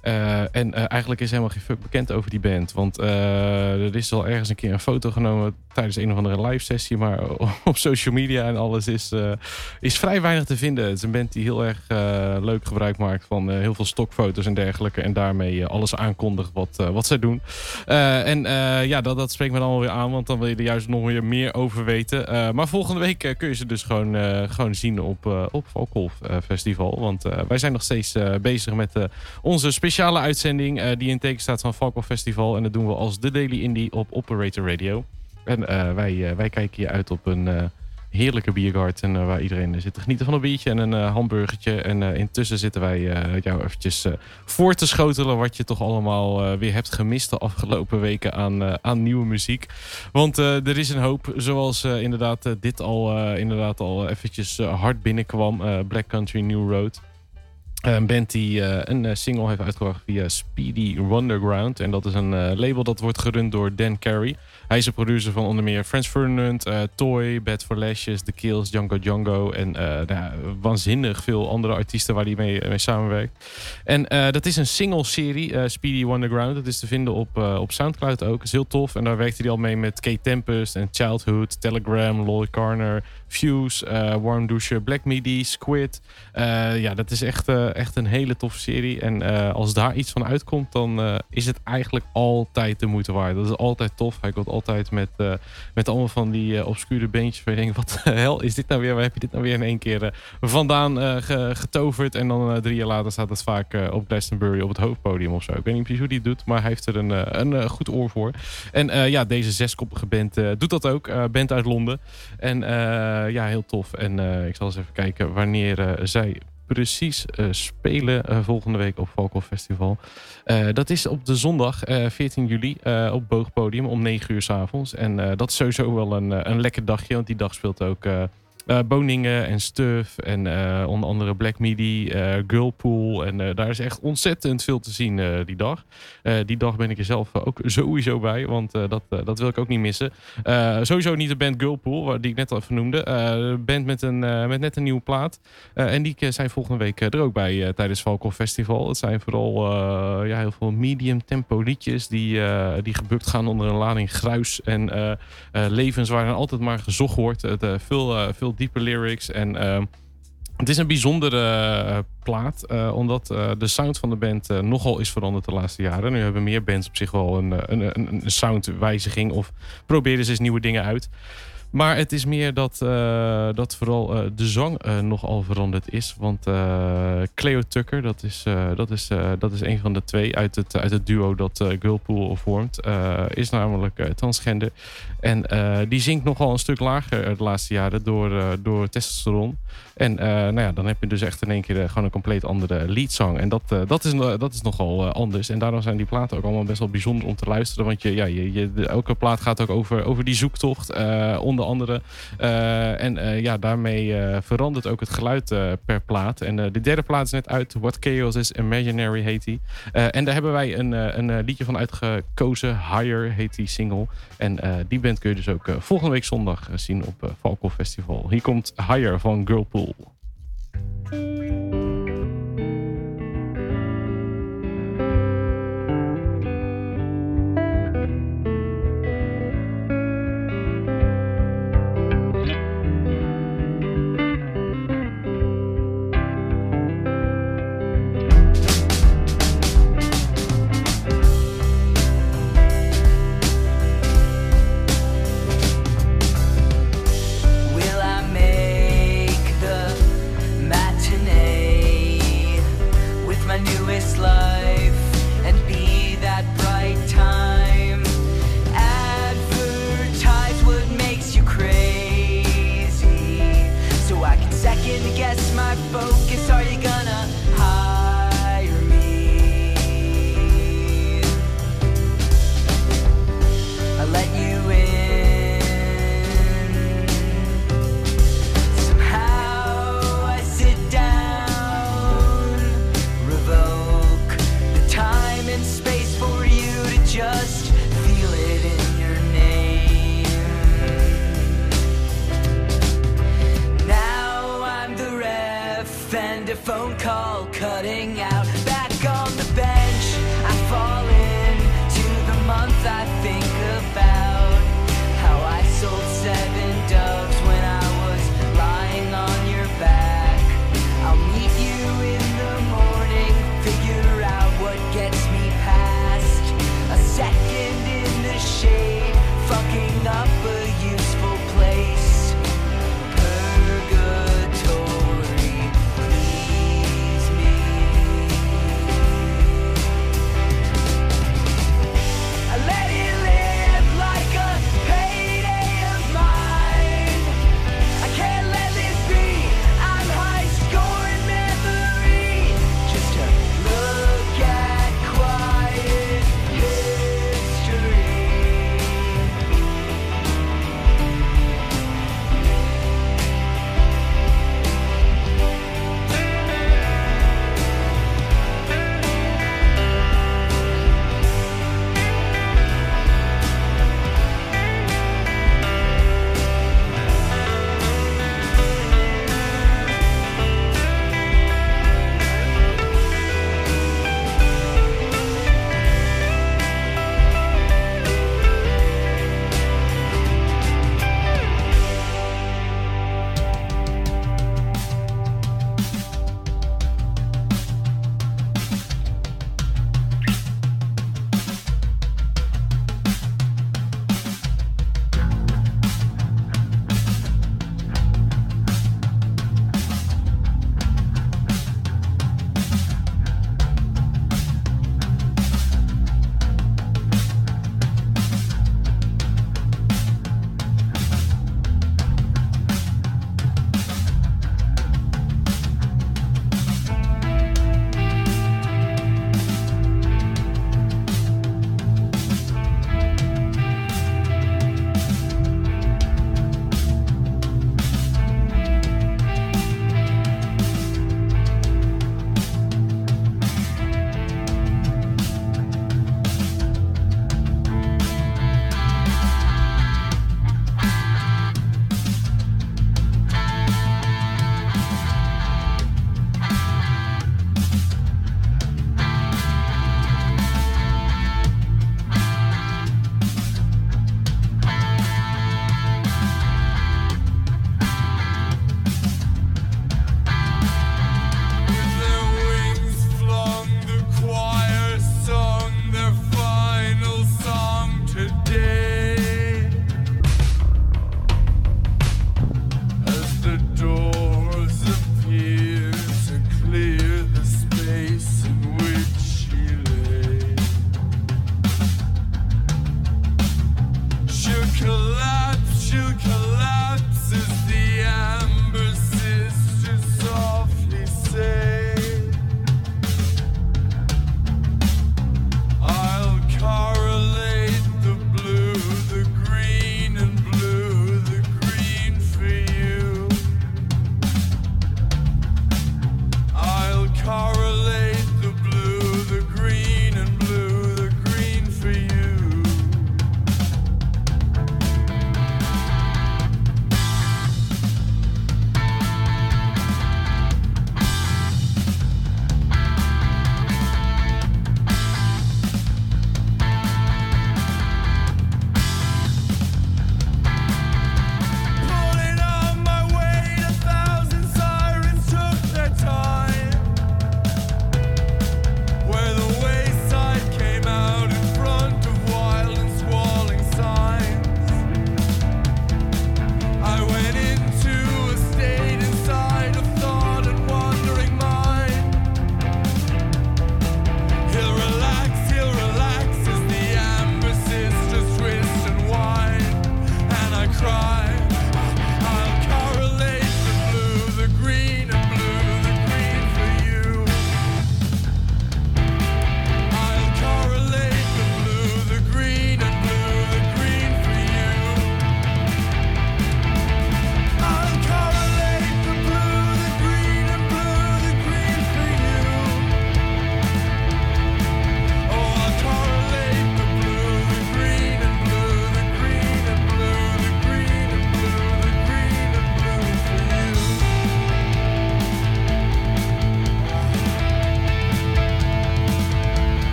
En eigenlijk is helemaal geen fuck bekend over die band. Want er is al ergens een keer een foto genomen tijdens een of andere live sessie. Maar op social media en alles is, eh, is vrij weinig te vinden. Het is een band die heel erg eh, leuk gebruik maakt van eh, heel veel stokfoto's en dergelijke. En daarmee alles aankondigt wat, wat zij doen. En ja, dat, dat spreekt me dan wel weer aan. Want dan wil je er juist nog weer meer over weten. Maar volgende week kun je ze dus gewoon, gewoon zien op, op Festival. Want wij zijn nog steeds bezig met onze speciale uitzending. die in teken staat van Valkolf Festival. En dat doen we als The Daily Indie op Operator Radio. En eh, wij, eh, wij kijken hier uit op een eh, heerlijke biergarten. eh, waar iedereen zit te genieten van een biertje en een hamburgertje. En intussen zitten wij jou eventjes voor te schotelen. Wat je toch allemaal weer hebt gemist de afgelopen weken aan, aan nieuwe muziek. Want er is een hoop, zoals inderdaad dit al, inderdaad al eventjes hard binnenkwam. Black Country New Road. Een band die eh, een eh, single heeft uitgebracht via Speedy Wonderground. En dat is een eh, label dat wordt gerund door Dan Carey. Hij is de producer van onder meer Franz Ferdinand, eh, Toy, Bad for Lashes, The Kills, Django Django. En eh, nou, waanzinnig veel andere artiesten waar hij mee, mee samenwerkt. En eh, dat is een single-serie, eh, Speedy Wonderground. Dat is te vinden op, eh, op Soundcloud ook. Dat is heel tof. En daar werkte hij al mee met Kate Tempest en Childhood, Telegram, Lloyd Carner, Fuse, eh, Warm Douche, Black Midi, Squid. Eh, ja, dat is echt, eh, echt een hele toffe serie. En als daar iets van uitkomt, dan is het eigenlijk altijd de moeite waard. Dat is altijd tof. Hij komt altijd met, met allemaal van die obscure beentjes waar je denkt, wat de hel is dit nou weer? Waar heb je dit nou weer in één keer vandaan ge- getoverd? En dan drie jaar later staat het vaak op Glastonbury op het hoofdpodium of zo. Ik weet niet precies hoe die het doet, maar hij heeft er een, een goed oor voor. En ja, deze zeskoppige band doet dat ook. Band uit Londen. En ja, heel tof. En eh, ik zal eens even kijken wanneer eh, zij precies eh, spelen eh, volgende week op Valko Festival. Eh, dat is op de zondag eh, 14 juli eh, op Boogpodium om 9 uur s avonds. En eh, dat is sowieso wel een, eh, een lekker dagje, want die dag speelt ook eh eh, Boningen en Stuff en eh, onder andere Black Midi, eh Girlpool. En eh, daar is echt ontzettend veel te zien eh, die dag. Eh, die dag ben ik er zelf eh, ook sowieso bij, want eh, dat, eh, dat wil ik ook niet missen. Eh, sowieso niet de band Girlpool, die ik net al even noemde. Eh, Een band met, een, eh, met net een nieuwe plaat. Eh, en die eh, zijn volgende week eh, er ook bij eh, tijdens Valkov Festival. Het zijn vooral eh, ja, heel veel medium tempo liedjes die, eh, die gebukt gaan onder een lading gruis en eh, eh, levens waarin altijd maar gezocht wordt. Het, eh, veel, eh, veel diepe lyrics en... ehm, het is een bijzondere eh, plaat, eh, omdat eh, de sound van de band nogal is veranderd de laatste jaren. Nu hebben meer bands op zich wel een, een, een, een soundwijziging of proberen ze eens nieuwe dingen uit. Maar het is meer dat, eh, dat vooral eh, de zang eh, nogal veranderd is. Want Cleo Tucker, dat is, dat, is, dat is een van de twee uit het, uit het duo dat Girlpool vormt. is namelijk transgender. En die zingt nogal een stuk lager de laatste jaren door, door testosteron. En eh, nou ja, dan heb je dus echt in één keer eh, gewoon een compleet andere leadzang. En dat, eh, dat, is, dat is nogal anders. En daarom zijn die platen ook allemaal best wel bijzonder om te luisteren. Want je, ja, elke plaat gaat ook over, over die zoektocht, onder andere. En ja, daarmee verandert ook het geluid per plaat. En de derde plaat is net uit. What Chaos is Imaginary heet die. En daar hebben wij een, een liedje van uitgekozen. Higher heet die single. En die band kun je dus ook volgende week zondag zien op uh, Festival. Hier komt Higher van Girlpool. う。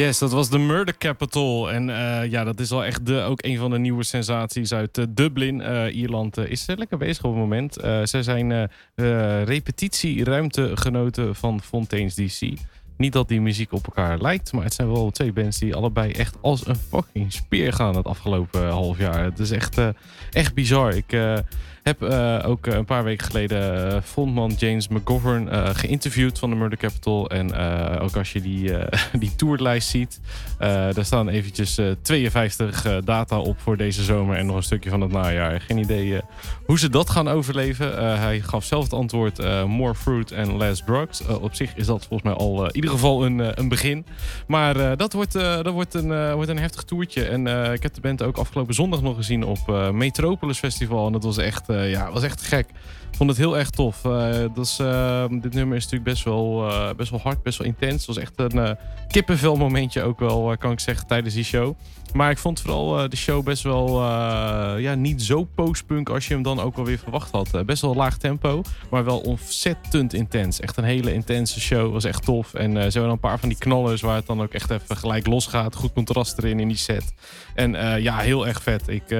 Yes, dat was de Murder Capital. En eh, ja, dat is wel echt de, ook een van de nieuwe sensaties uit eh, Dublin. Eh, Ierland is lekker bezig op het moment. Zij zijn repetitieruimtegenoten van Fontaine's DC. Niet dat die muziek op elkaar lijkt, maar het zijn wel twee bands die allebei echt als een fucking speer gaan het afgelopen half jaar. Het is echt, echt bizar. Ik heb eh, ook eh, een paar weken geleden eh, frontman James McGovern geïnterviewd van de Murder Capital. En ook als je die, die tourlijst ziet, daar staan eventjes eh, 52 eh, data op voor deze zomer en nog een stukje van het najaar. Geen idee hoe ze dat gaan overleven. Hij gaf zelf het antwoord more fruit and less drugs. Op zich is dat volgens mij al in ieder geval een, een begin. Maar dat, wordt, dat wordt, een, wordt een heftig toertje. En ik heb de band ook afgelopen zondag nog gezien op Metropolis Festival. En dat was echt, eh, ja, was echt gek. Ik vond het heel erg tof. Eh, dat is, eh, dit nummer is natuurlijk best wel, eh, best wel hard, best wel intens. Het was echt een kippenvel momentje ook wel, kan ik zeggen, tijdens die show. Maar ik vond vooral de show best wel ja, niet zo postpunk als je hem dan ook alweer verwacht had. Best wel laag tempo, maar wel ontzettend intens. Echt een hele intense show. Was echt tof. En ze hebben een paar van die knallers waar het dan ook echt even gelijk losgaat. Goed contrast erin in die set. En ja, heel erg vet. Ik...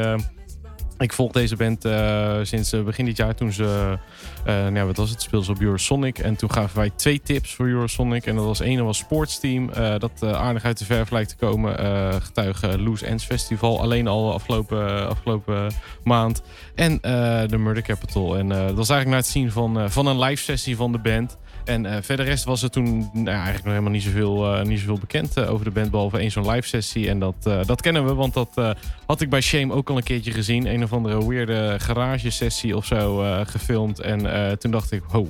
ik volg deze band eh, sinds eh, begin dit jaar toen ze, nou ja, wat was het, speelden ze op Eurosonic. En toen gaven wij twee tips voor Eurosonic. En dat was ene was Sportsteam, eh, dat eh, aardig uit de verf lijkt te komen. eh getuige Loose Ends Festival, alleen al afgelopen, afgelopen maand. En eh, de Murder Capital. En eh, dat was eigenlijk naar het zien van, eh, van een live sessie van de band. En eh, verder rest was er toen nou, eigenlijk nog helemaal niet zoveel, eh, niet zoveel bekend eh, over de band. Behalve één zo'n live sessie. En dat, eh, dat kennen we, want dat eh, had ik bij Shame ook al een keertje gezien. Een of andere weirde garage sessie of zo eh, gefilmd. En eh, toen dacht ik, ho,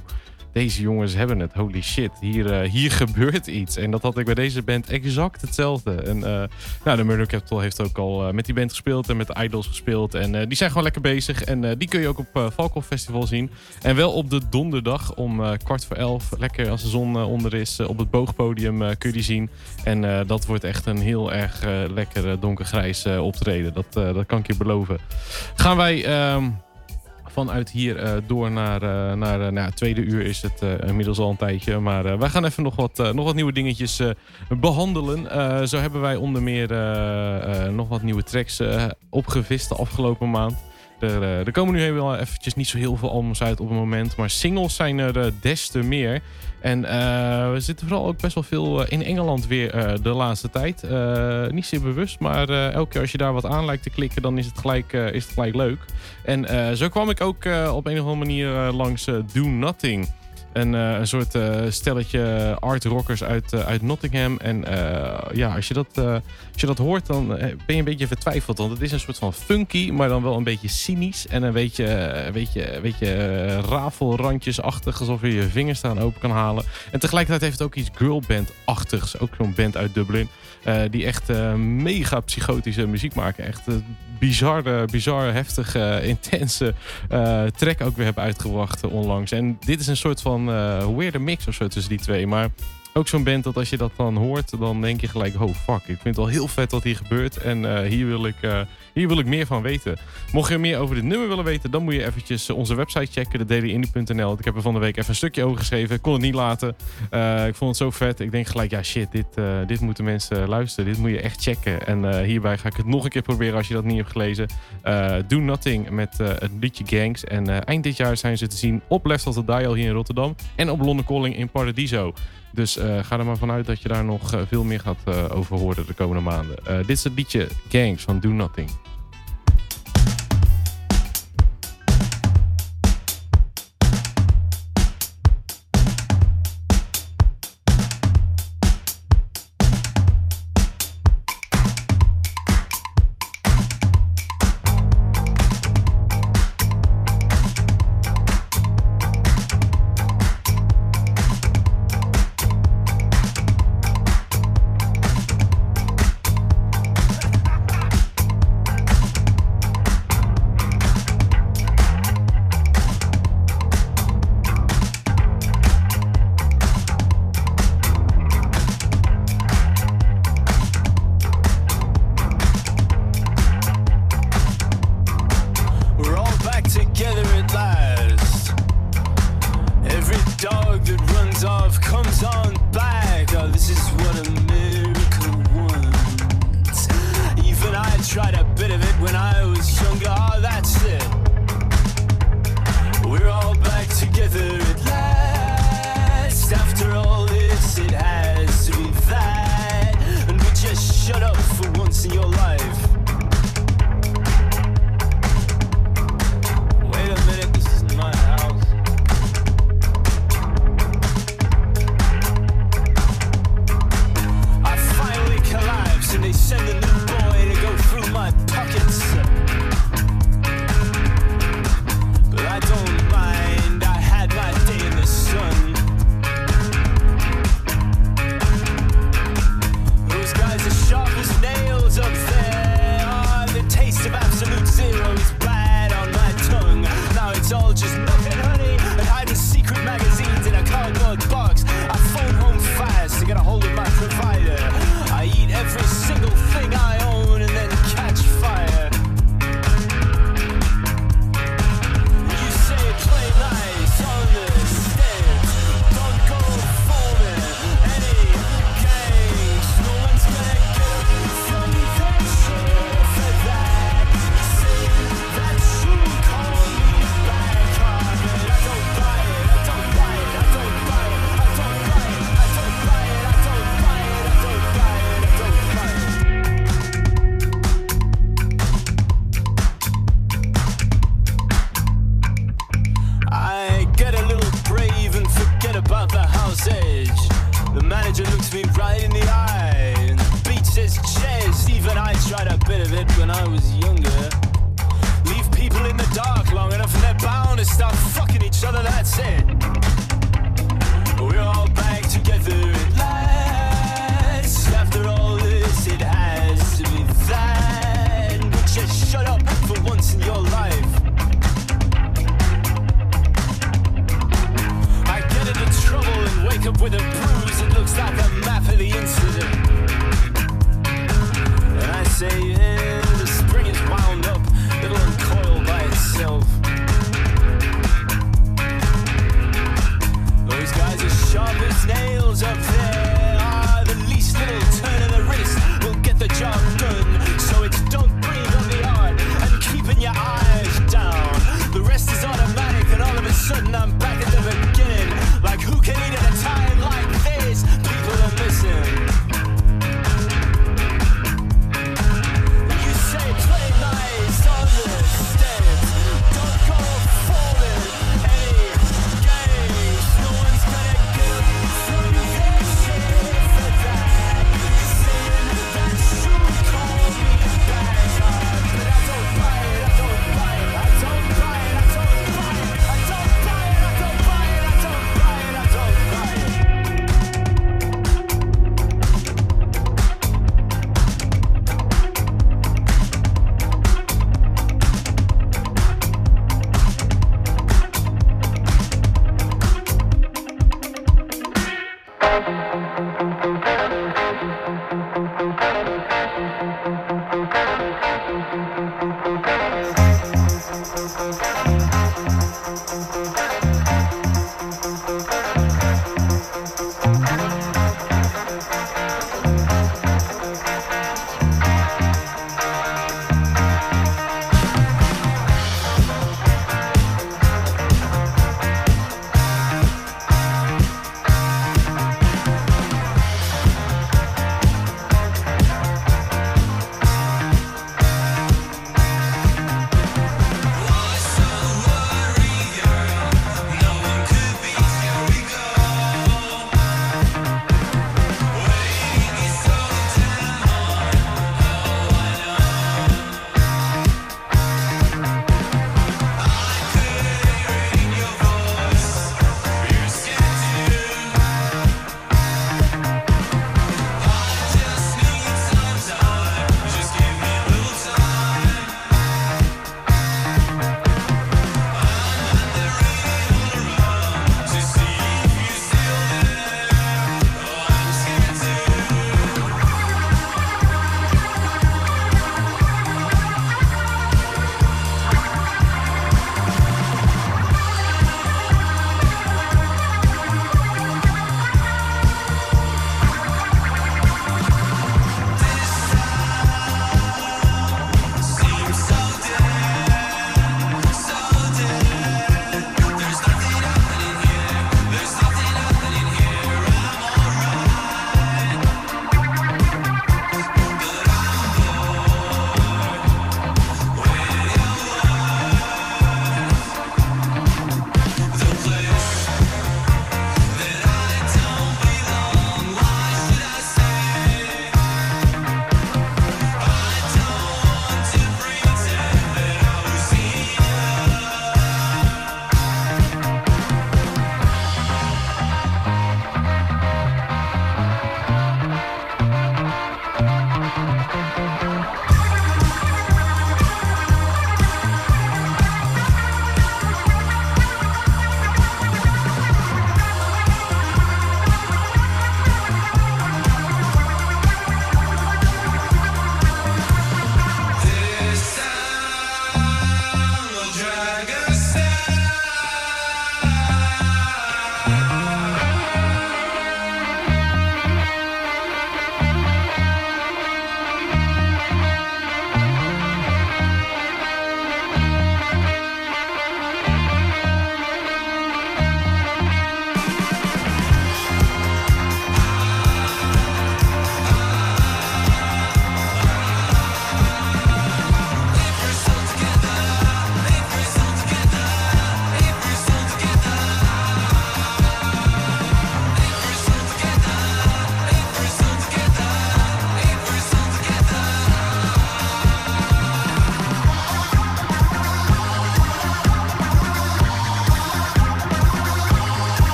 deze jongens hebben het. Holy shit, hier, eh, hier gebeurt iets. En dat had ik bij deze band exact hetzelfde. En eh, nou, de Murder Capital heeft ook al met die band gespeeld en met de Idols gespeeld. En die zijn gewoon lekker bezig. En die kun je ook op Valkhof Festival zien. En wel op de donderdag om kwart voor elf. Lekker als de zon onder is. op het boogpodium kun je die zien. En dat wordt echt een heel erg lekker donkergrijs optreden. Dat, dat kan ik je beloven. Gaan wij... ehm, vanuit hier eh, door naar, eh, naar eh, nou, tweede uur is het inmiddels al een tijdje. Maar wij gaan even nog wat, nog wat nieuwe dingetjes eh, behandelen. Eh, zo hebben wij onder meer nog wat nieuwe tracks opgevist de afgelopen maand. Er, eh, er komen nu helemaal eventjes niet zo heel veel albums uit op het moment. Maar singles zijn er eh, des te meer. En eh, we zitten vooral ook best wel veel eh, in Engeland weer eh, de laatste tijd. Eh, niet zeer bewust, maar eh, elke keer als je daar wat aan lijkt te klikken, dan is het gelijk, eh, is het gelijk leuk. En eh, zo kwam ik ook eh, op een of andere manier eh, langs eh, Do Nothing. Een, eh, een soort eh, stelletje art rockers uit, eh, uit Nottingham. En ja, als je, dat, als je dat hoort, dan ben je een beetje vertwijfeld. Want het is een soort van funky, maar dan wel een beetje cynisch. En een beetje, een beetje, een beetje rafelrandjesachtig. Alsof je je vingers eraan open kan halen. En tegelijkertijd heeft het ook iets girlband-achtigs. Ook zo'n band uit Dublin. Eh, die echt eh, mega psychotische muziek maken. Echt eh, bizarre, bizarre, heftige, intense track ook weer hebben uitgebracht eh, onlangs. En dit is een soort van weirde mix of zo tussen die twee. Maar ook zo'n band dat als je dat dan hoort, dan denk je gelijk, oh fuck, ik vind het wel heel vet wat hier gebeurt. En eh, hier, wil ik, eh, hier wil ik meer van weten. Mocht je meer over dit nummer willen weten, dan moet je eventjes eh, onze website checken, dailyindie.nl. Ik heb er van de week even een stukje over geschreven. Kon het niet laten. Ik vond het zo vet. Ik denk gelijk, ja shit, dit, dit moeten mensen luisteren. Dit moet je echt checken. En hierbij ga ik het nog een keer proberen als je dat niet hebt gelezen. Do Nothing met het liedje Gangs. En eind dit jaar zijn ze te zien op Left of the Dial hier in Rotterdam. En op London Calling in Paradiso. Dus eh, ga er maar vanuit dat je daar nog eh, veel meer gaat eh, over horen de komende maanden. Dit is het liedje Gangs van Do Nothing.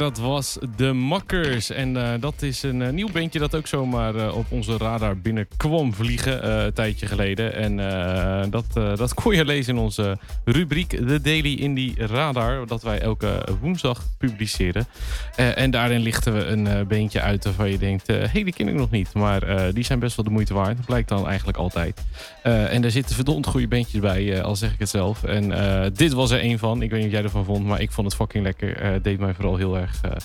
Dat was De Makkers. En eh, dat is een eh, nieuw bandje dat ook zomaar eh, op onze radar binnenkwam vliegen een tijdje geleden. En dat, dat kon je lezen in onze rubriek The Daily Indie Radar. Dat wij elke woensdag publiceren. En daarin lichten we een bandje uit waarvan je denkt... hé, hey, die ken ik nog niet. Maar die zijn best wel de moeite waard. Dat blijkt dan eigenlijk altijd. En daar zitten verdomd goede bandjes bij, al zeg ik het zelf. En dit was er een van. Ik weet niet wat jij ervan vond, maar ik vond het fucking lekker. Deed mij vooral heel erg erg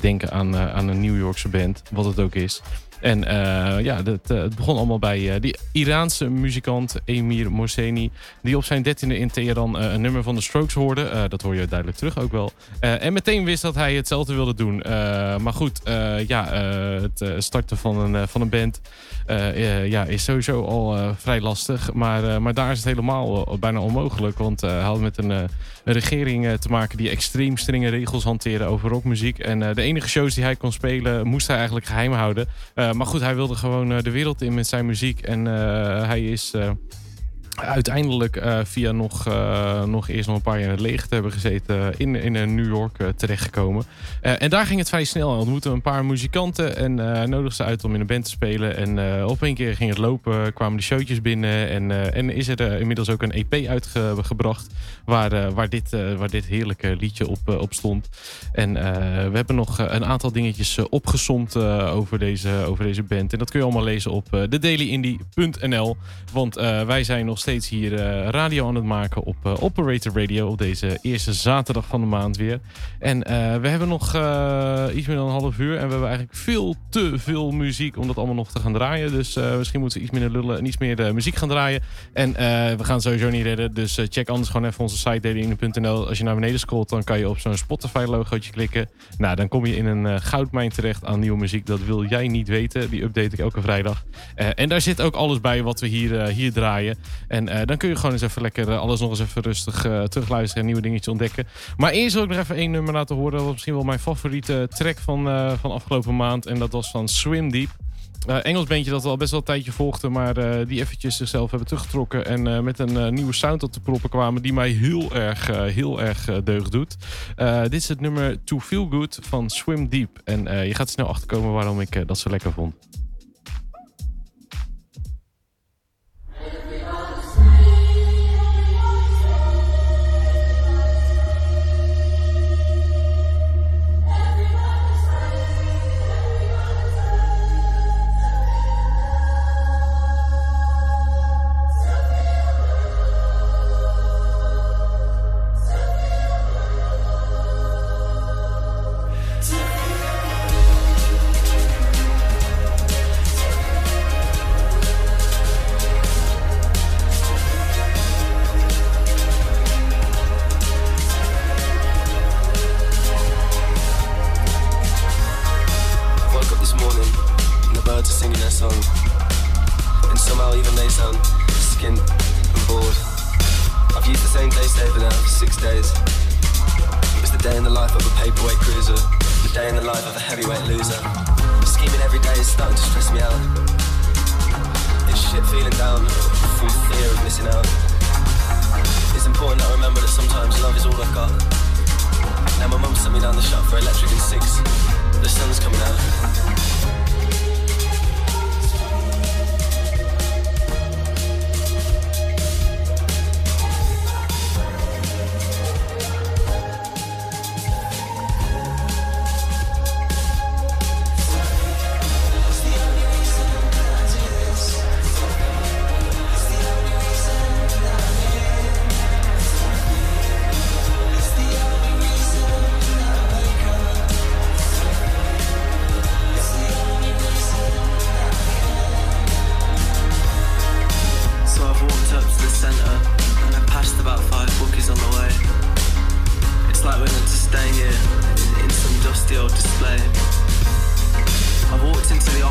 denken aan, eh, aan een New Yorkse band, wat het ook is. En eh, ja, dat, eh, het begon allemaal bij eh, die Iraanse muzikant Emir Mohseni... die op zijn dertiende in Teheran eh, een nummer van de Strokes hoorde. Eh, dat hoor je duidelijk terug ook wel. Eh, en meteen wist dat hij hetzelfde wilde doen. Eh, maar goed, eh, ja, eh, het eh, starten van een, eh, van een band... eh, eh, ja, is sowieso al eh, vrij lastig. Maar, eh, maar daar is het helemaal eh, bijna onmogelijk. Want eh, hij had met een, eh, een regering eh, te maken die extreem strenge regels hanteren over rockmuziek. En eh, de enige shows die hij kon spelen, moest hij eigenlijk geheim houden. Eh, maar goed, hij wilde gewoon eh, de wereld in met zijn muziek. En hij is. Uiteindelijk eh, via nog, eh, nog eerst nog een paar jaar in het leger te hebben gezeten in, in eh, New York terechtgekomen. En daar ging het vrij snel. Hij ontmoette een paar muzikanten en eh nodigde ze uit om in een band te spelen. En op een keer ging het lopen, kwamen die showtjes binnen en, en is er inmiddels ook een EP uitgebracht waar, waar, dit, waar dit heerlijke liedje op, op stond. En we hebben nog een aantal dingetjes opgesomd eh, over, deze, over deze band. En dat kun je allemaal lezen op uh. Want wij zijn nog steeds hier eh, radio aan het maken op eh, Operator Radio. Op deze eerste zaterdag van de maand weer. En eh, we hebben nog iets meer dan een half uur. En we hebben eigenlijk veel te veel muziek om dat allemaal nog te gaan draaien. Dus misschien moeten we iets minder lullen en iets meer eh, muziek gaan draaien. En we gaan sowieso niet redden. Dus check anders gewoon even onze site dailyindie.nl. Als je naar beneden scrolt, dan kan je op zo'n Spotify logootje klikken. Nou, dan kom je in een goudmijn terecht aan nieuwe muziek. Dat wil jij niet weten. Die update ik elke vrijdag. En daar zit ook alles bij wat we hier, hier draaien. En eh, dan kun je gewoon eens even lekker eh, alles nog eens even rustig eh, terugluisteren en nieuwe dingetjes ontdekken. Maar eerst wil ik nog even één nummer laten horen. Dat was misschien wel mijn favoriete track van, van afgelopen maand. En dat was van Swim Deep. Engels bandje dat al best wel een tijdje volgde, maar die eventjes zichzelf hebben teruggetrokken en met een nieuwe sound op de proppen kwamen die mij heel erg, heel erg deugd doet. Dit is het nummer To Feel Good van Swim Deep. En je gaat snel achterkomen waarom ik dat zo lekker vond.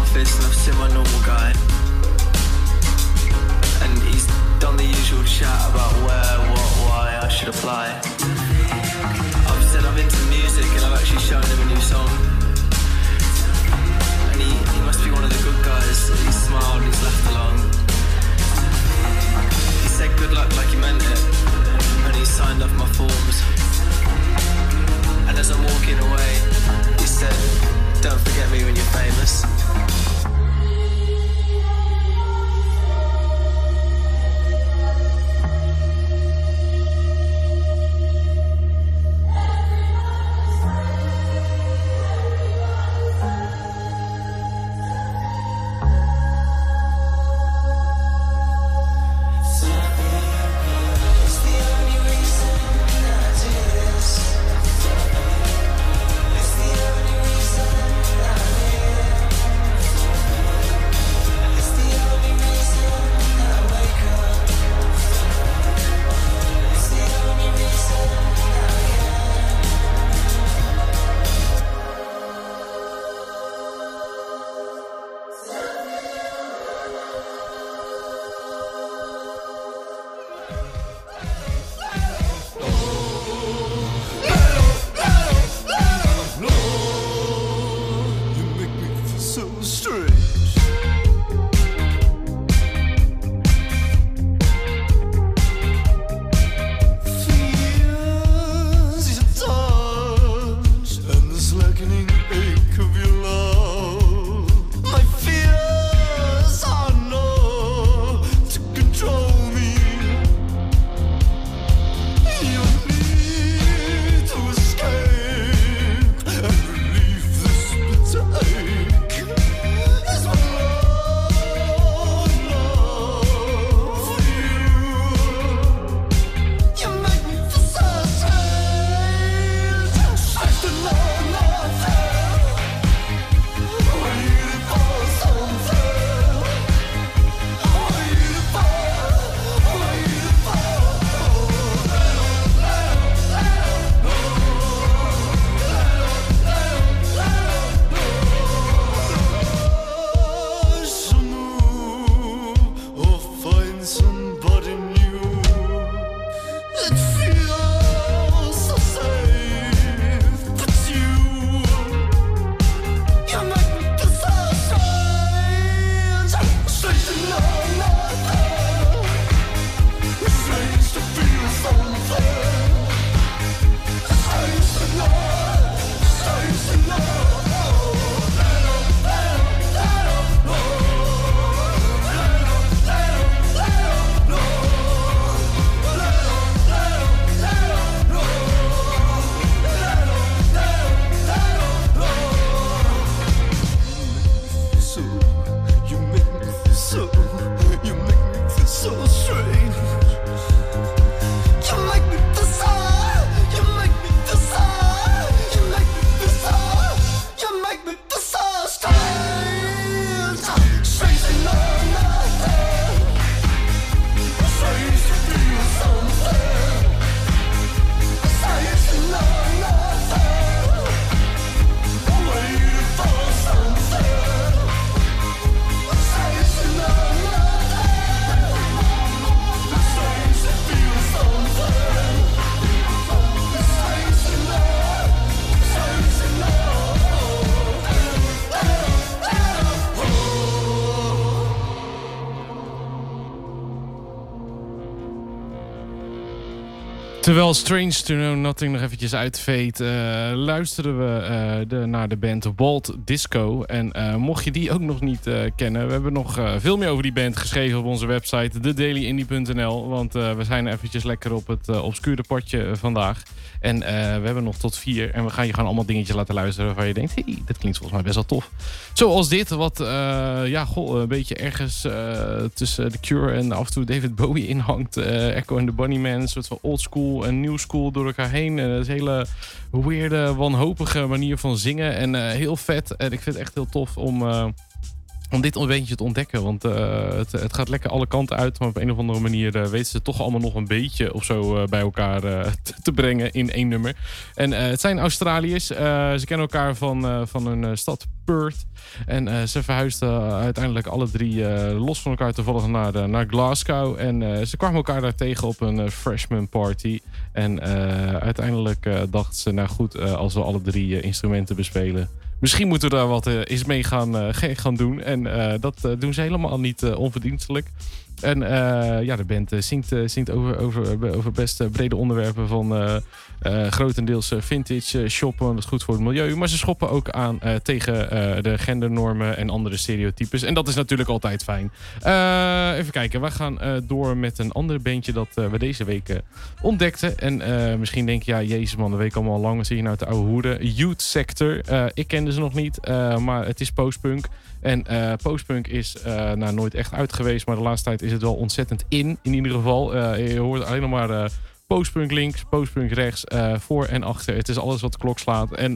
office and I've seen my normal guy. And he's done the usual chat about where, what, why I should apply. I've said I'm into music and I've actually shown him a new song. And he, he must be one of the good guys. He smiled and he's laughed along. He said good luck like he meant it. And he signed off my forms. And as I'm walking away, he said, don't forget me when you're famous. Terwijl Strange to Know Nothing nog eventjes uitveet, eh luisteren we eh, de, naar de band Walt Disco. En eh, mocht je die ook nog niet kennen, we hebben nog veel meer over die band geschreven op onze website, thedailyindie.nl. Want we zijn eventjes lekker op het obscure potje vandaag. En we hebben nog tot vier. En we gaan je gewoon allemaal dingetjes laten luisteren waarvan je denkt, hey, dat klinkt volgens mij best wel tof. Zoals dit, wat ja, goh, een beetje ergens tussen The Cure en af en toe David Bowie inhangt. Echo and the Bunnymen, een soort van old en new school door elkaar heen. En is een hele weirde, wanhopige manier van zingen. En eh, heel vet. En ik vind het echt heel tof om... om dit een beetje te ontdekken. Want eh, het, het gaat lekker alle kanten uit. Maar op een of andere manier eh, weten ze toch allemaal nog een beetje of zo eh, bij elkaar te, te brengen in één nummer. En het zijn Australiërs. Ze kennen elkaar van, van hun stad Perth. En ze verhuisden uiteindelijk alle drie los van elkaar toevallig naar, naar Glasgow. En ze kwamen elkaar daar tegen op een freshman party. En uiteindelijk dachten ze, nou goed, als we alle drie instrumenten bespelen. Misschien moeten we daar wat eh, eens mee gaan, eh, gaan doen. En eh, dat doen ze helemaal niet onverdienstelijk. En eh, ja, de band eh, zingt, eh, zingt over, over, best brede onderwerpen van grotendeels vintage shoppen. Dat is goed voor het milieu. Maar ze schoppen ook aan tegen de gendernormen en andere stereotypes. En dat is natuurlijk altijd fijn. Even kijken, we gaan door met een ander bandje dat we deze week ontdekten. En misschien denk je, ja, jezus man, dat weet ik allemaal al lang. Zie je nou te oude hoeren? Youth Sector. Ik kende ze nog niet, maar het is postpunk. En eh, postpunk is eh, nou, nooit echt uit geweest, maar de laatste tijd is het wel ontzettend in. In ieder geval, Eh, je hoort alleen nog maar postpunk links, postpunk rechts, voor en achter. Het is alles wat de klok slaat. En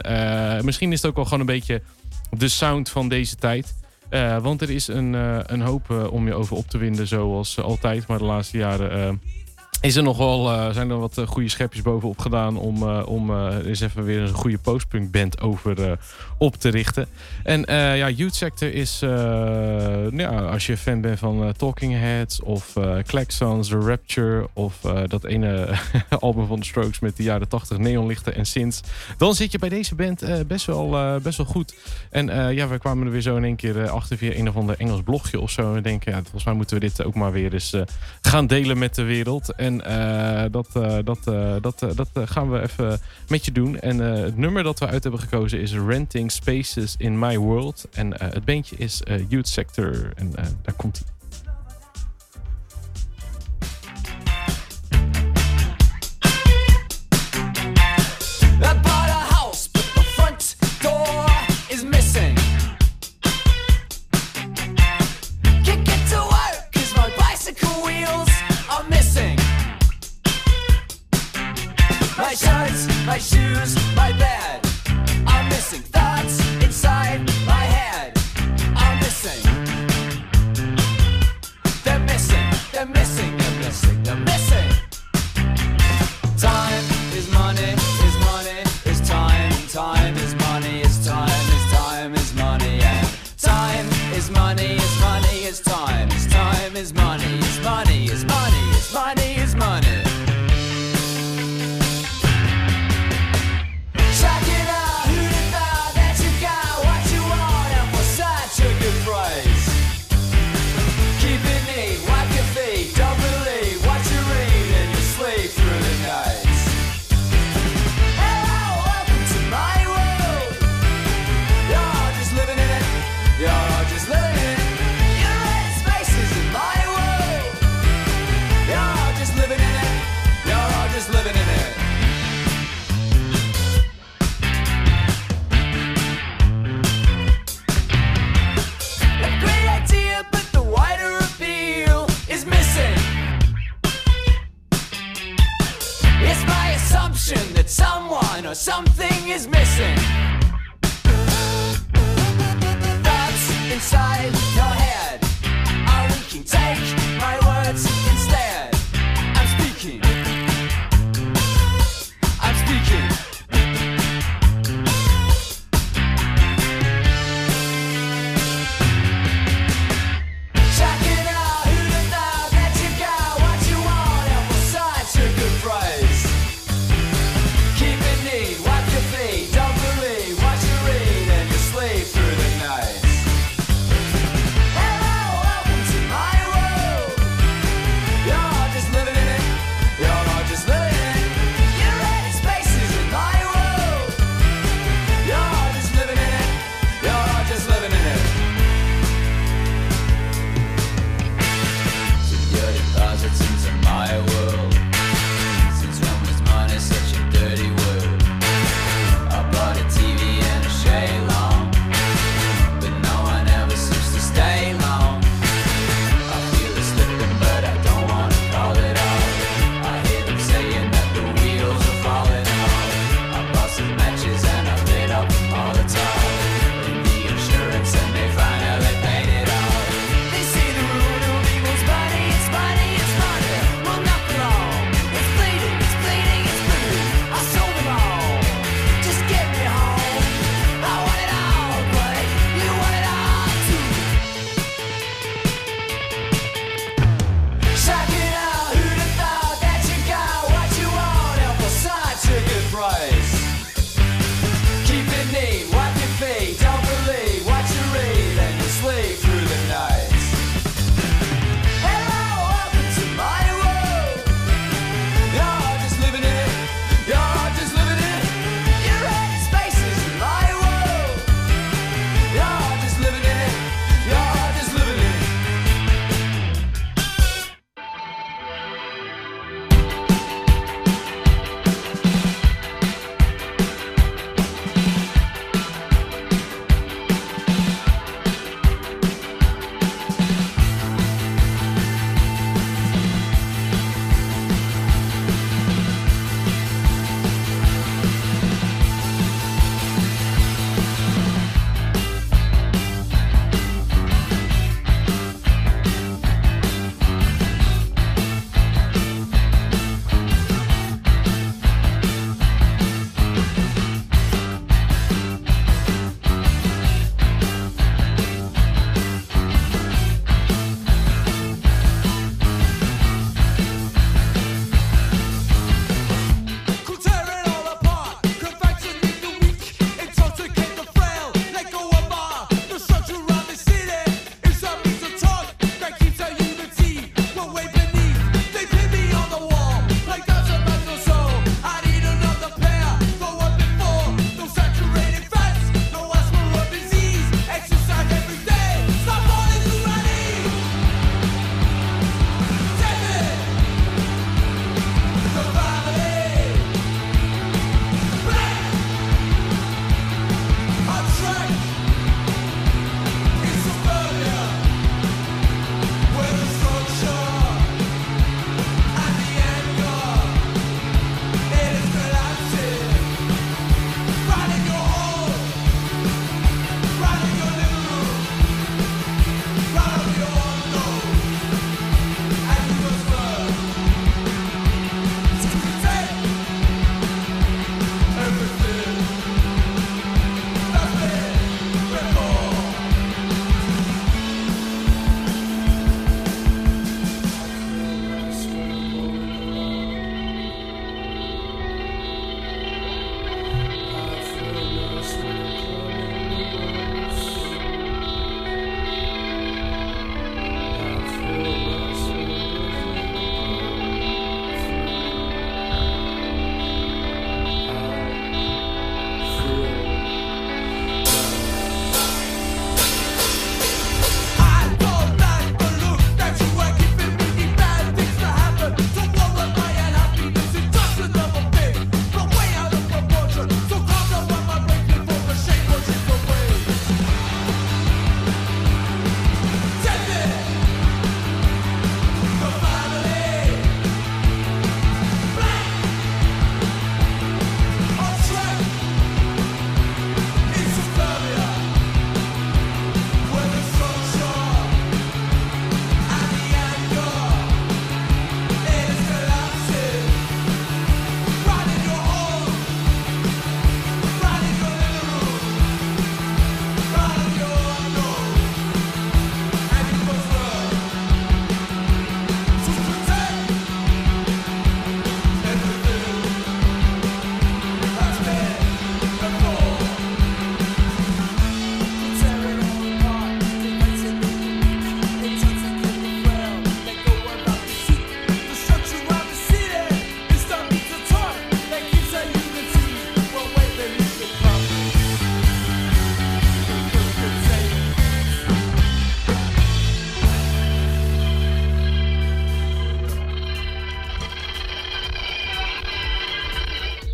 misschien is het ook wel gewoon een beetje de sound van deze tijd. Want er is een, een hoop om je over op te winden, zoals altijd. Maar de laatste jaren is er nog wel, eh, zijn er wat eh, goede schepjes bovenop gedaan om, eh, om eens even weer een goede postpunk band over op te richten. En ja, Youth Sector is, ja, als je fan bent van Talking Heads of Klaxons, The Rapture of dat ene album van The Strokes met de jaren 80 neonlichten en synths, dan zit je bij deze band best, wel, best wel goed. En ja, we kwamen er weer zo in één keer achter via een of ander Engels blogje of zo. En denken, ja, volgens mij moeten we dit ook maar weer eens gaan delen met de wereld. En dat, eh, dat, eh, dat, eh, dat eh, gaan we even met je doen. En het nummer dat we uit hebben gekozen is Renting Spaces in My World. En het bandje is Youth Sector. En daar komt hij.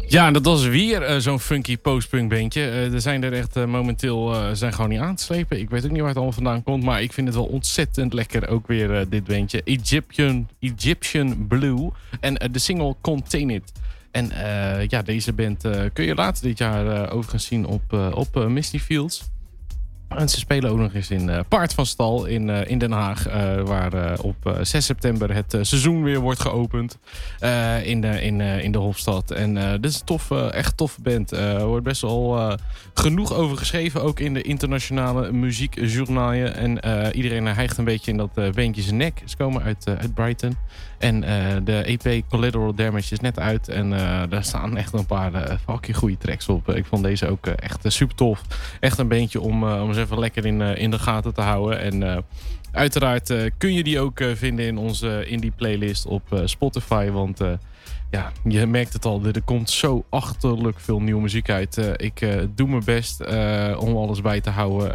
Ja, dat was weer eh, zo'n funky postpunk bandje. Eh, er zijn er echt eh, momenteel zijn gewoon niet aan te slepen. Ik weet ook niet waar het allemaal vandaan komt, maar ik vind het wel ontzettend lekker ook weer dit bandje. Egyptian, Egyptian Blue en de single Contain It. En ja, deze band kun je later dit jaar overigens zien op, op Misty Fields. En ze spelen ook nog eens in eh, Paard van Stal in, eh, in Den Haag. eh, waar op eh, 6 september het seizoen weer wordt geopend. in, de, in, in de Hofstad. En dit is een tof, echt toffe band. Er wordt best wel genoeg over geschreven. Ook in de internationale muziekjournalen. En iedereen hijgt een beetje in dat bandje zijn nek. Ze komen uit, uit Brighton. En eh, de EP Collateral Damage is net uit. En eh, daar staan echt een paar uh, fucking goede tracks op. Ik vond deze ook eh, echt eh, super tof. Echt een beentje om, eh, om eens even lekker in, eh, in de gaten te houden. En eh, uiteraard eh, kun je die ook eh, vinden in onze indie playlist op eh, Spotify. Want eh, ja, je merkt het al, er komt zo achterlijk veel nieuwe muziek uit. Eh, ik eh, doe mijn best eh, om alles bij te houden.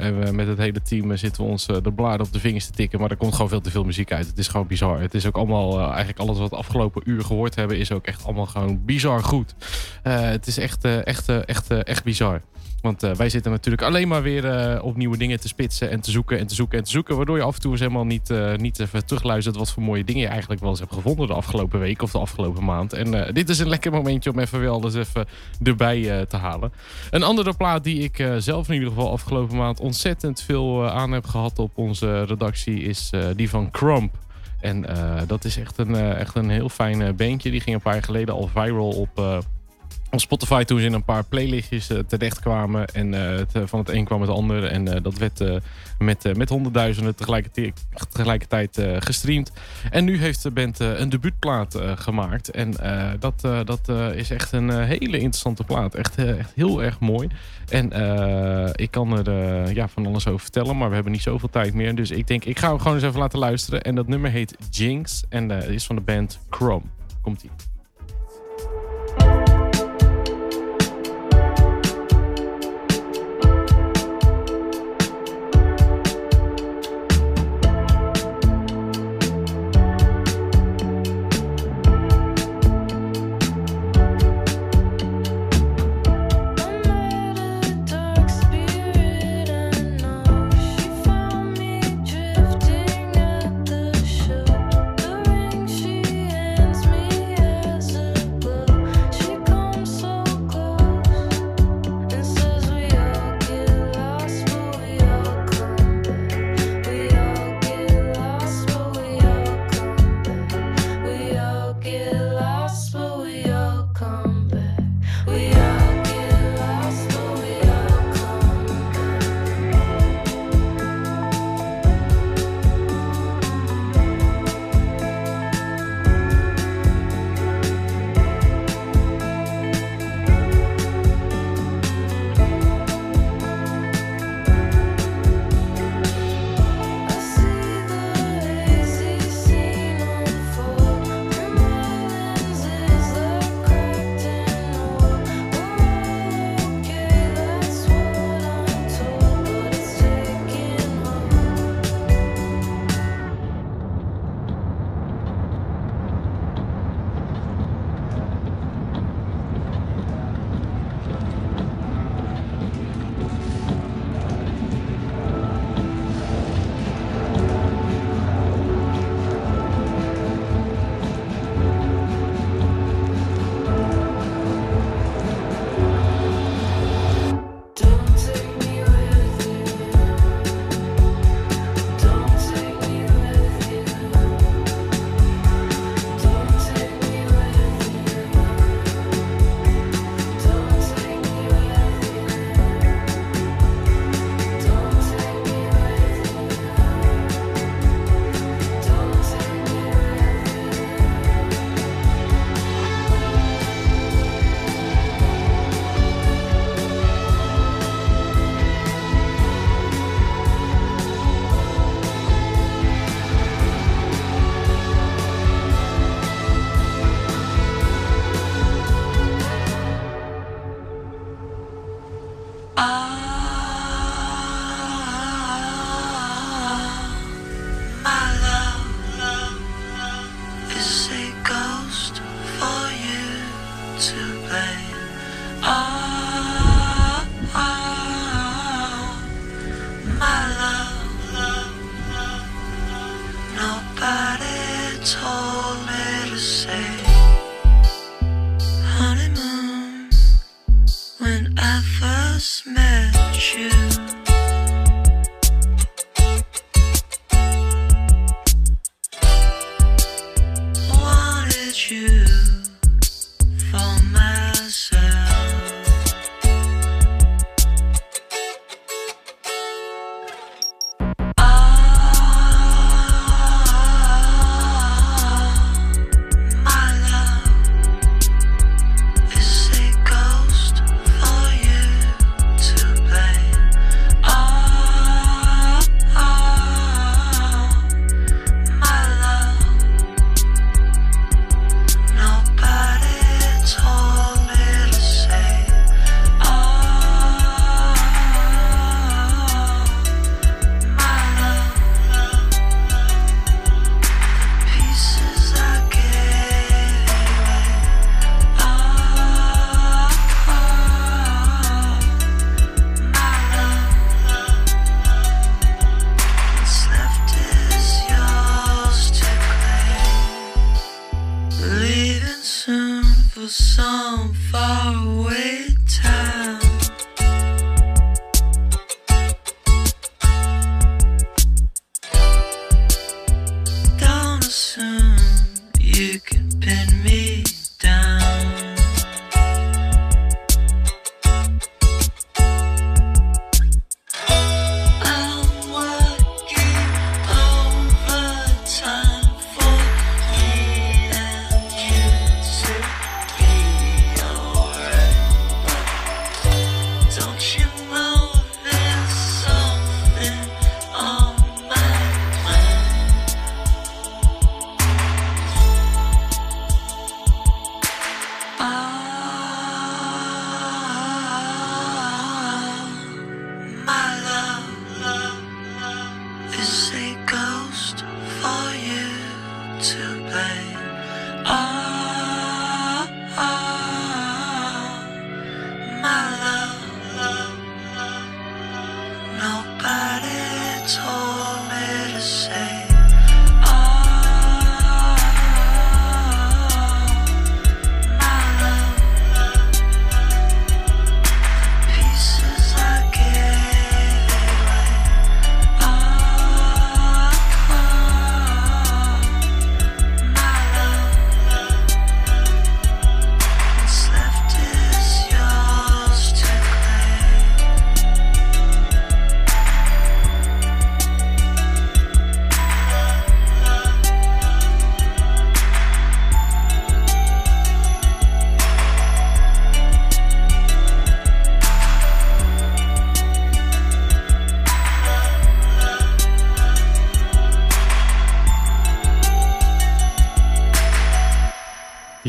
En we, met het hele team zitten we ons de bladen op de vingers te tikken. Maar er komt gewoon veel te veel muziek uit. Het is gewoon bizar. Het is ook allemaal, eigenlijk alles wat we afgelopen uur gehoord hebben, is ook echt allemaal gewoon bizar goed. Het is echt, echt, echt, echt bizar. Want wij zitten natuurlijk alleen maar weer op nieuwe dingen te spitsen en te zoeken en te zoeken en te zoeken. Waardoor je af en toe eens helemaal niet, niet even terugluistert wat voor mooie dingen je eigenlijk wel eens hebt gevonden de afgelopen week of de afgelopen maand. En eh, dit is een lekker momentje om even weer alles even erbij eh, te halen. Een andere plaat die ik eh, zelf in ieder geval afgelopen maand ontzettend veel aan heb gehad op onze redactie is die van Crump. En dat is echt een, echt een heel fijn bandje. Die ging een paar jaar geleden al viral op, op Spotify toen ze in een paar playlistjes eh, terechtkwamen. En eh, het, eh, van het een kwam het ander. En dat werd met, met honderdduizenden tegelijkertijd, tegelijkertijd gestreamd. En nu heeft de band een debuutplaat gemaakt. En dat, dat is echt een hele interessante plaat. Echt, echt heel erg mooi. En ik kan er ja, van alles over vertellen. Maar we hebben niet zoveel tijd meer. Dus ik denk, ik ga hem gewoon eens even laten luisteren. En dat nummer heet Jinx. En is van de band Chrome. Komt-ie.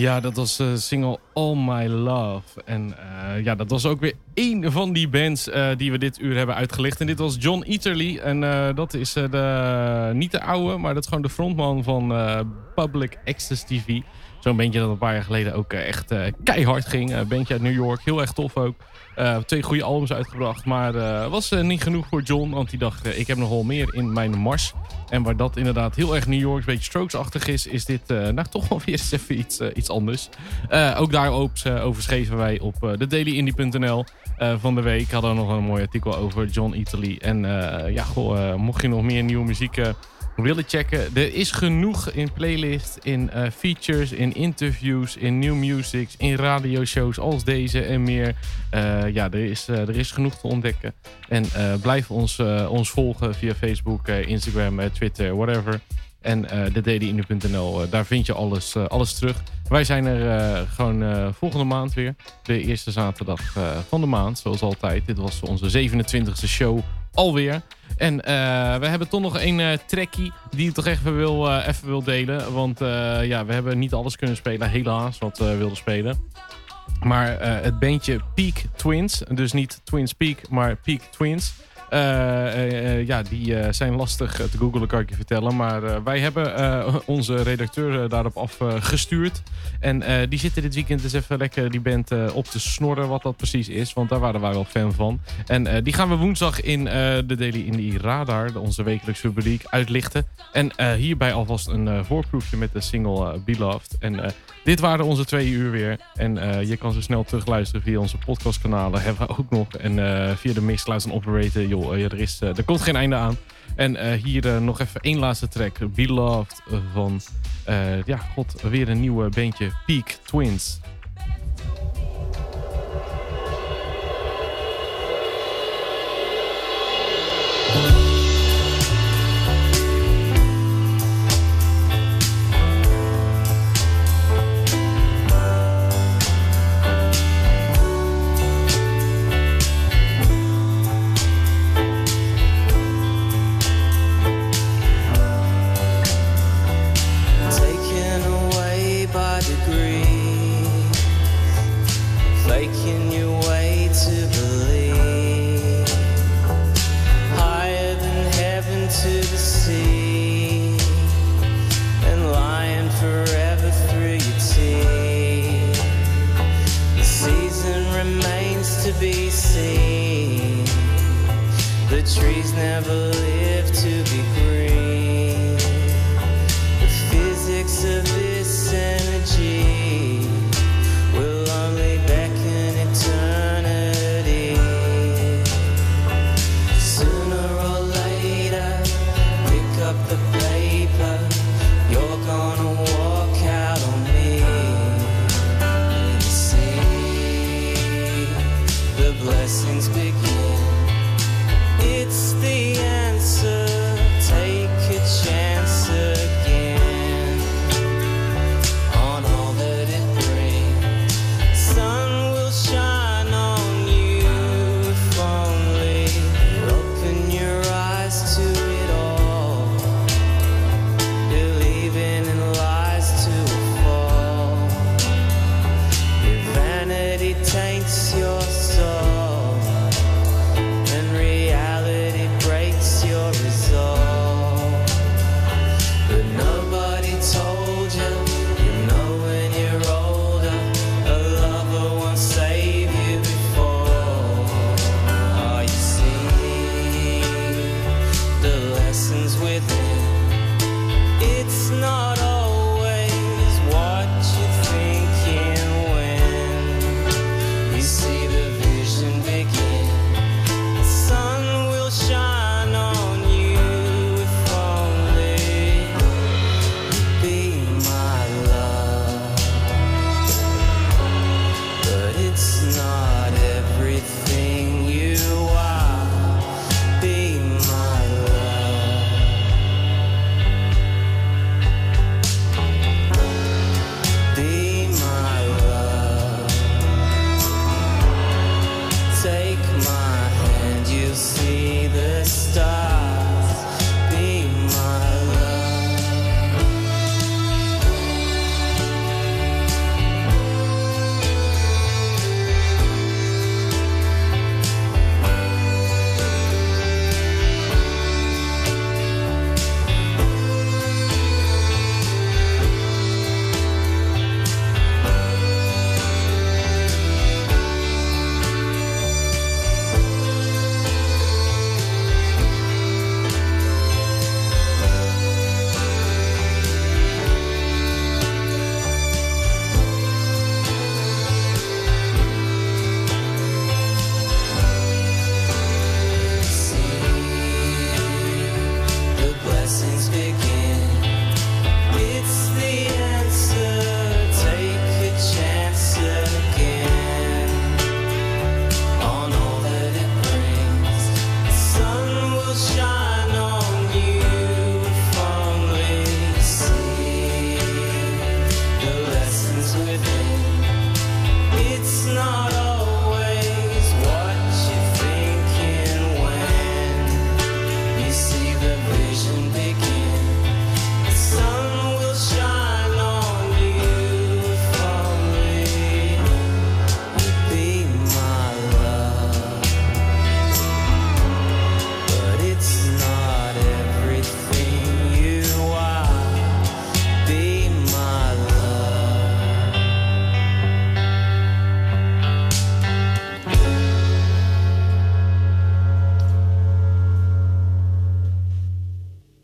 Ja, dat was de single All My Love. En eh, ja, dat was ook weer één van die bands eh, die we dit uur hebben uitgelicht. En dit was John Eaterly. En eh, dat is eh, de, niet de oude, maar dat is gewoon de frontman van eh, Public Access TV. Zo'n bandje dat een paar jaar geleden ook eh, echt eh, keihard ging. Bandje uit New York, heel erg tof ook. Eh, twee goede albums uitgebracht, maar eh, was eh, niet genoeg voor John. Want hij dacht, ik heb nog wel meer in mijn mars. En waar dat inderdaad heel erg New York, een beetje Strokes-achtig is, is dit nou toch wel weer eens even iets, iets anders. Ook daarover over schreven wij op uh, van de week. Hadden we nog een mooi artikel over John Italy. En ja, goh, mocht je nog meer nieuwe muziek willen checken. Er is genoeg in playlist, in eh, features, in interviews, in new musics, in radioshows als deze en meer. Eh, ja, er is, eh, er is genoeg te ontdekken. En blijf ons, ons volgen via Facebook, Instagram, Twitter, whatever. En thedailyindie.nl, uh, daar vind je alles, alles terug. Wij zijn er gewoon volgende maand weer. De eerste zaterdag van de maand, zoals altijd. Dit was onze 27e show alweer. En uh, we hebben toch nog een uh, trackie die ik toch even wil, uh, even wil delen. Want ja, we hebben niet alles kunnen spelen, helaas, wat we wilden spelen. Maar het bandje Peak Twins, dus niet Twins Peak, maar Peak Twins... Uh, uh, ja, die zijn lastig te googlen, kan ik je vertellen. Maar wij hebben onze redacteur daarop afgestuurd. en die zitten dit weekend eens even lekker die band op te snorren wat dat precies is. Want daar waren wij wel fan van. En die gaan we woensdag in de Daily Indie Radar, onze wekelijkse rubriek, uitlichten. En hierbij alvast een voorproefje met de single Beloved. En dit waren onze twee uur weer. En eh, je kan ze snel terugluisteren via onze podcastkanalen. Hebben we ook nog. En eh, via de Mixcloud en Operator. Joh, eh, ja, er, is, er komt geen einde aan. En hier nog even één laatste track. Beloved van, ja, god, weer een nieuwe bandje. Peak Twins.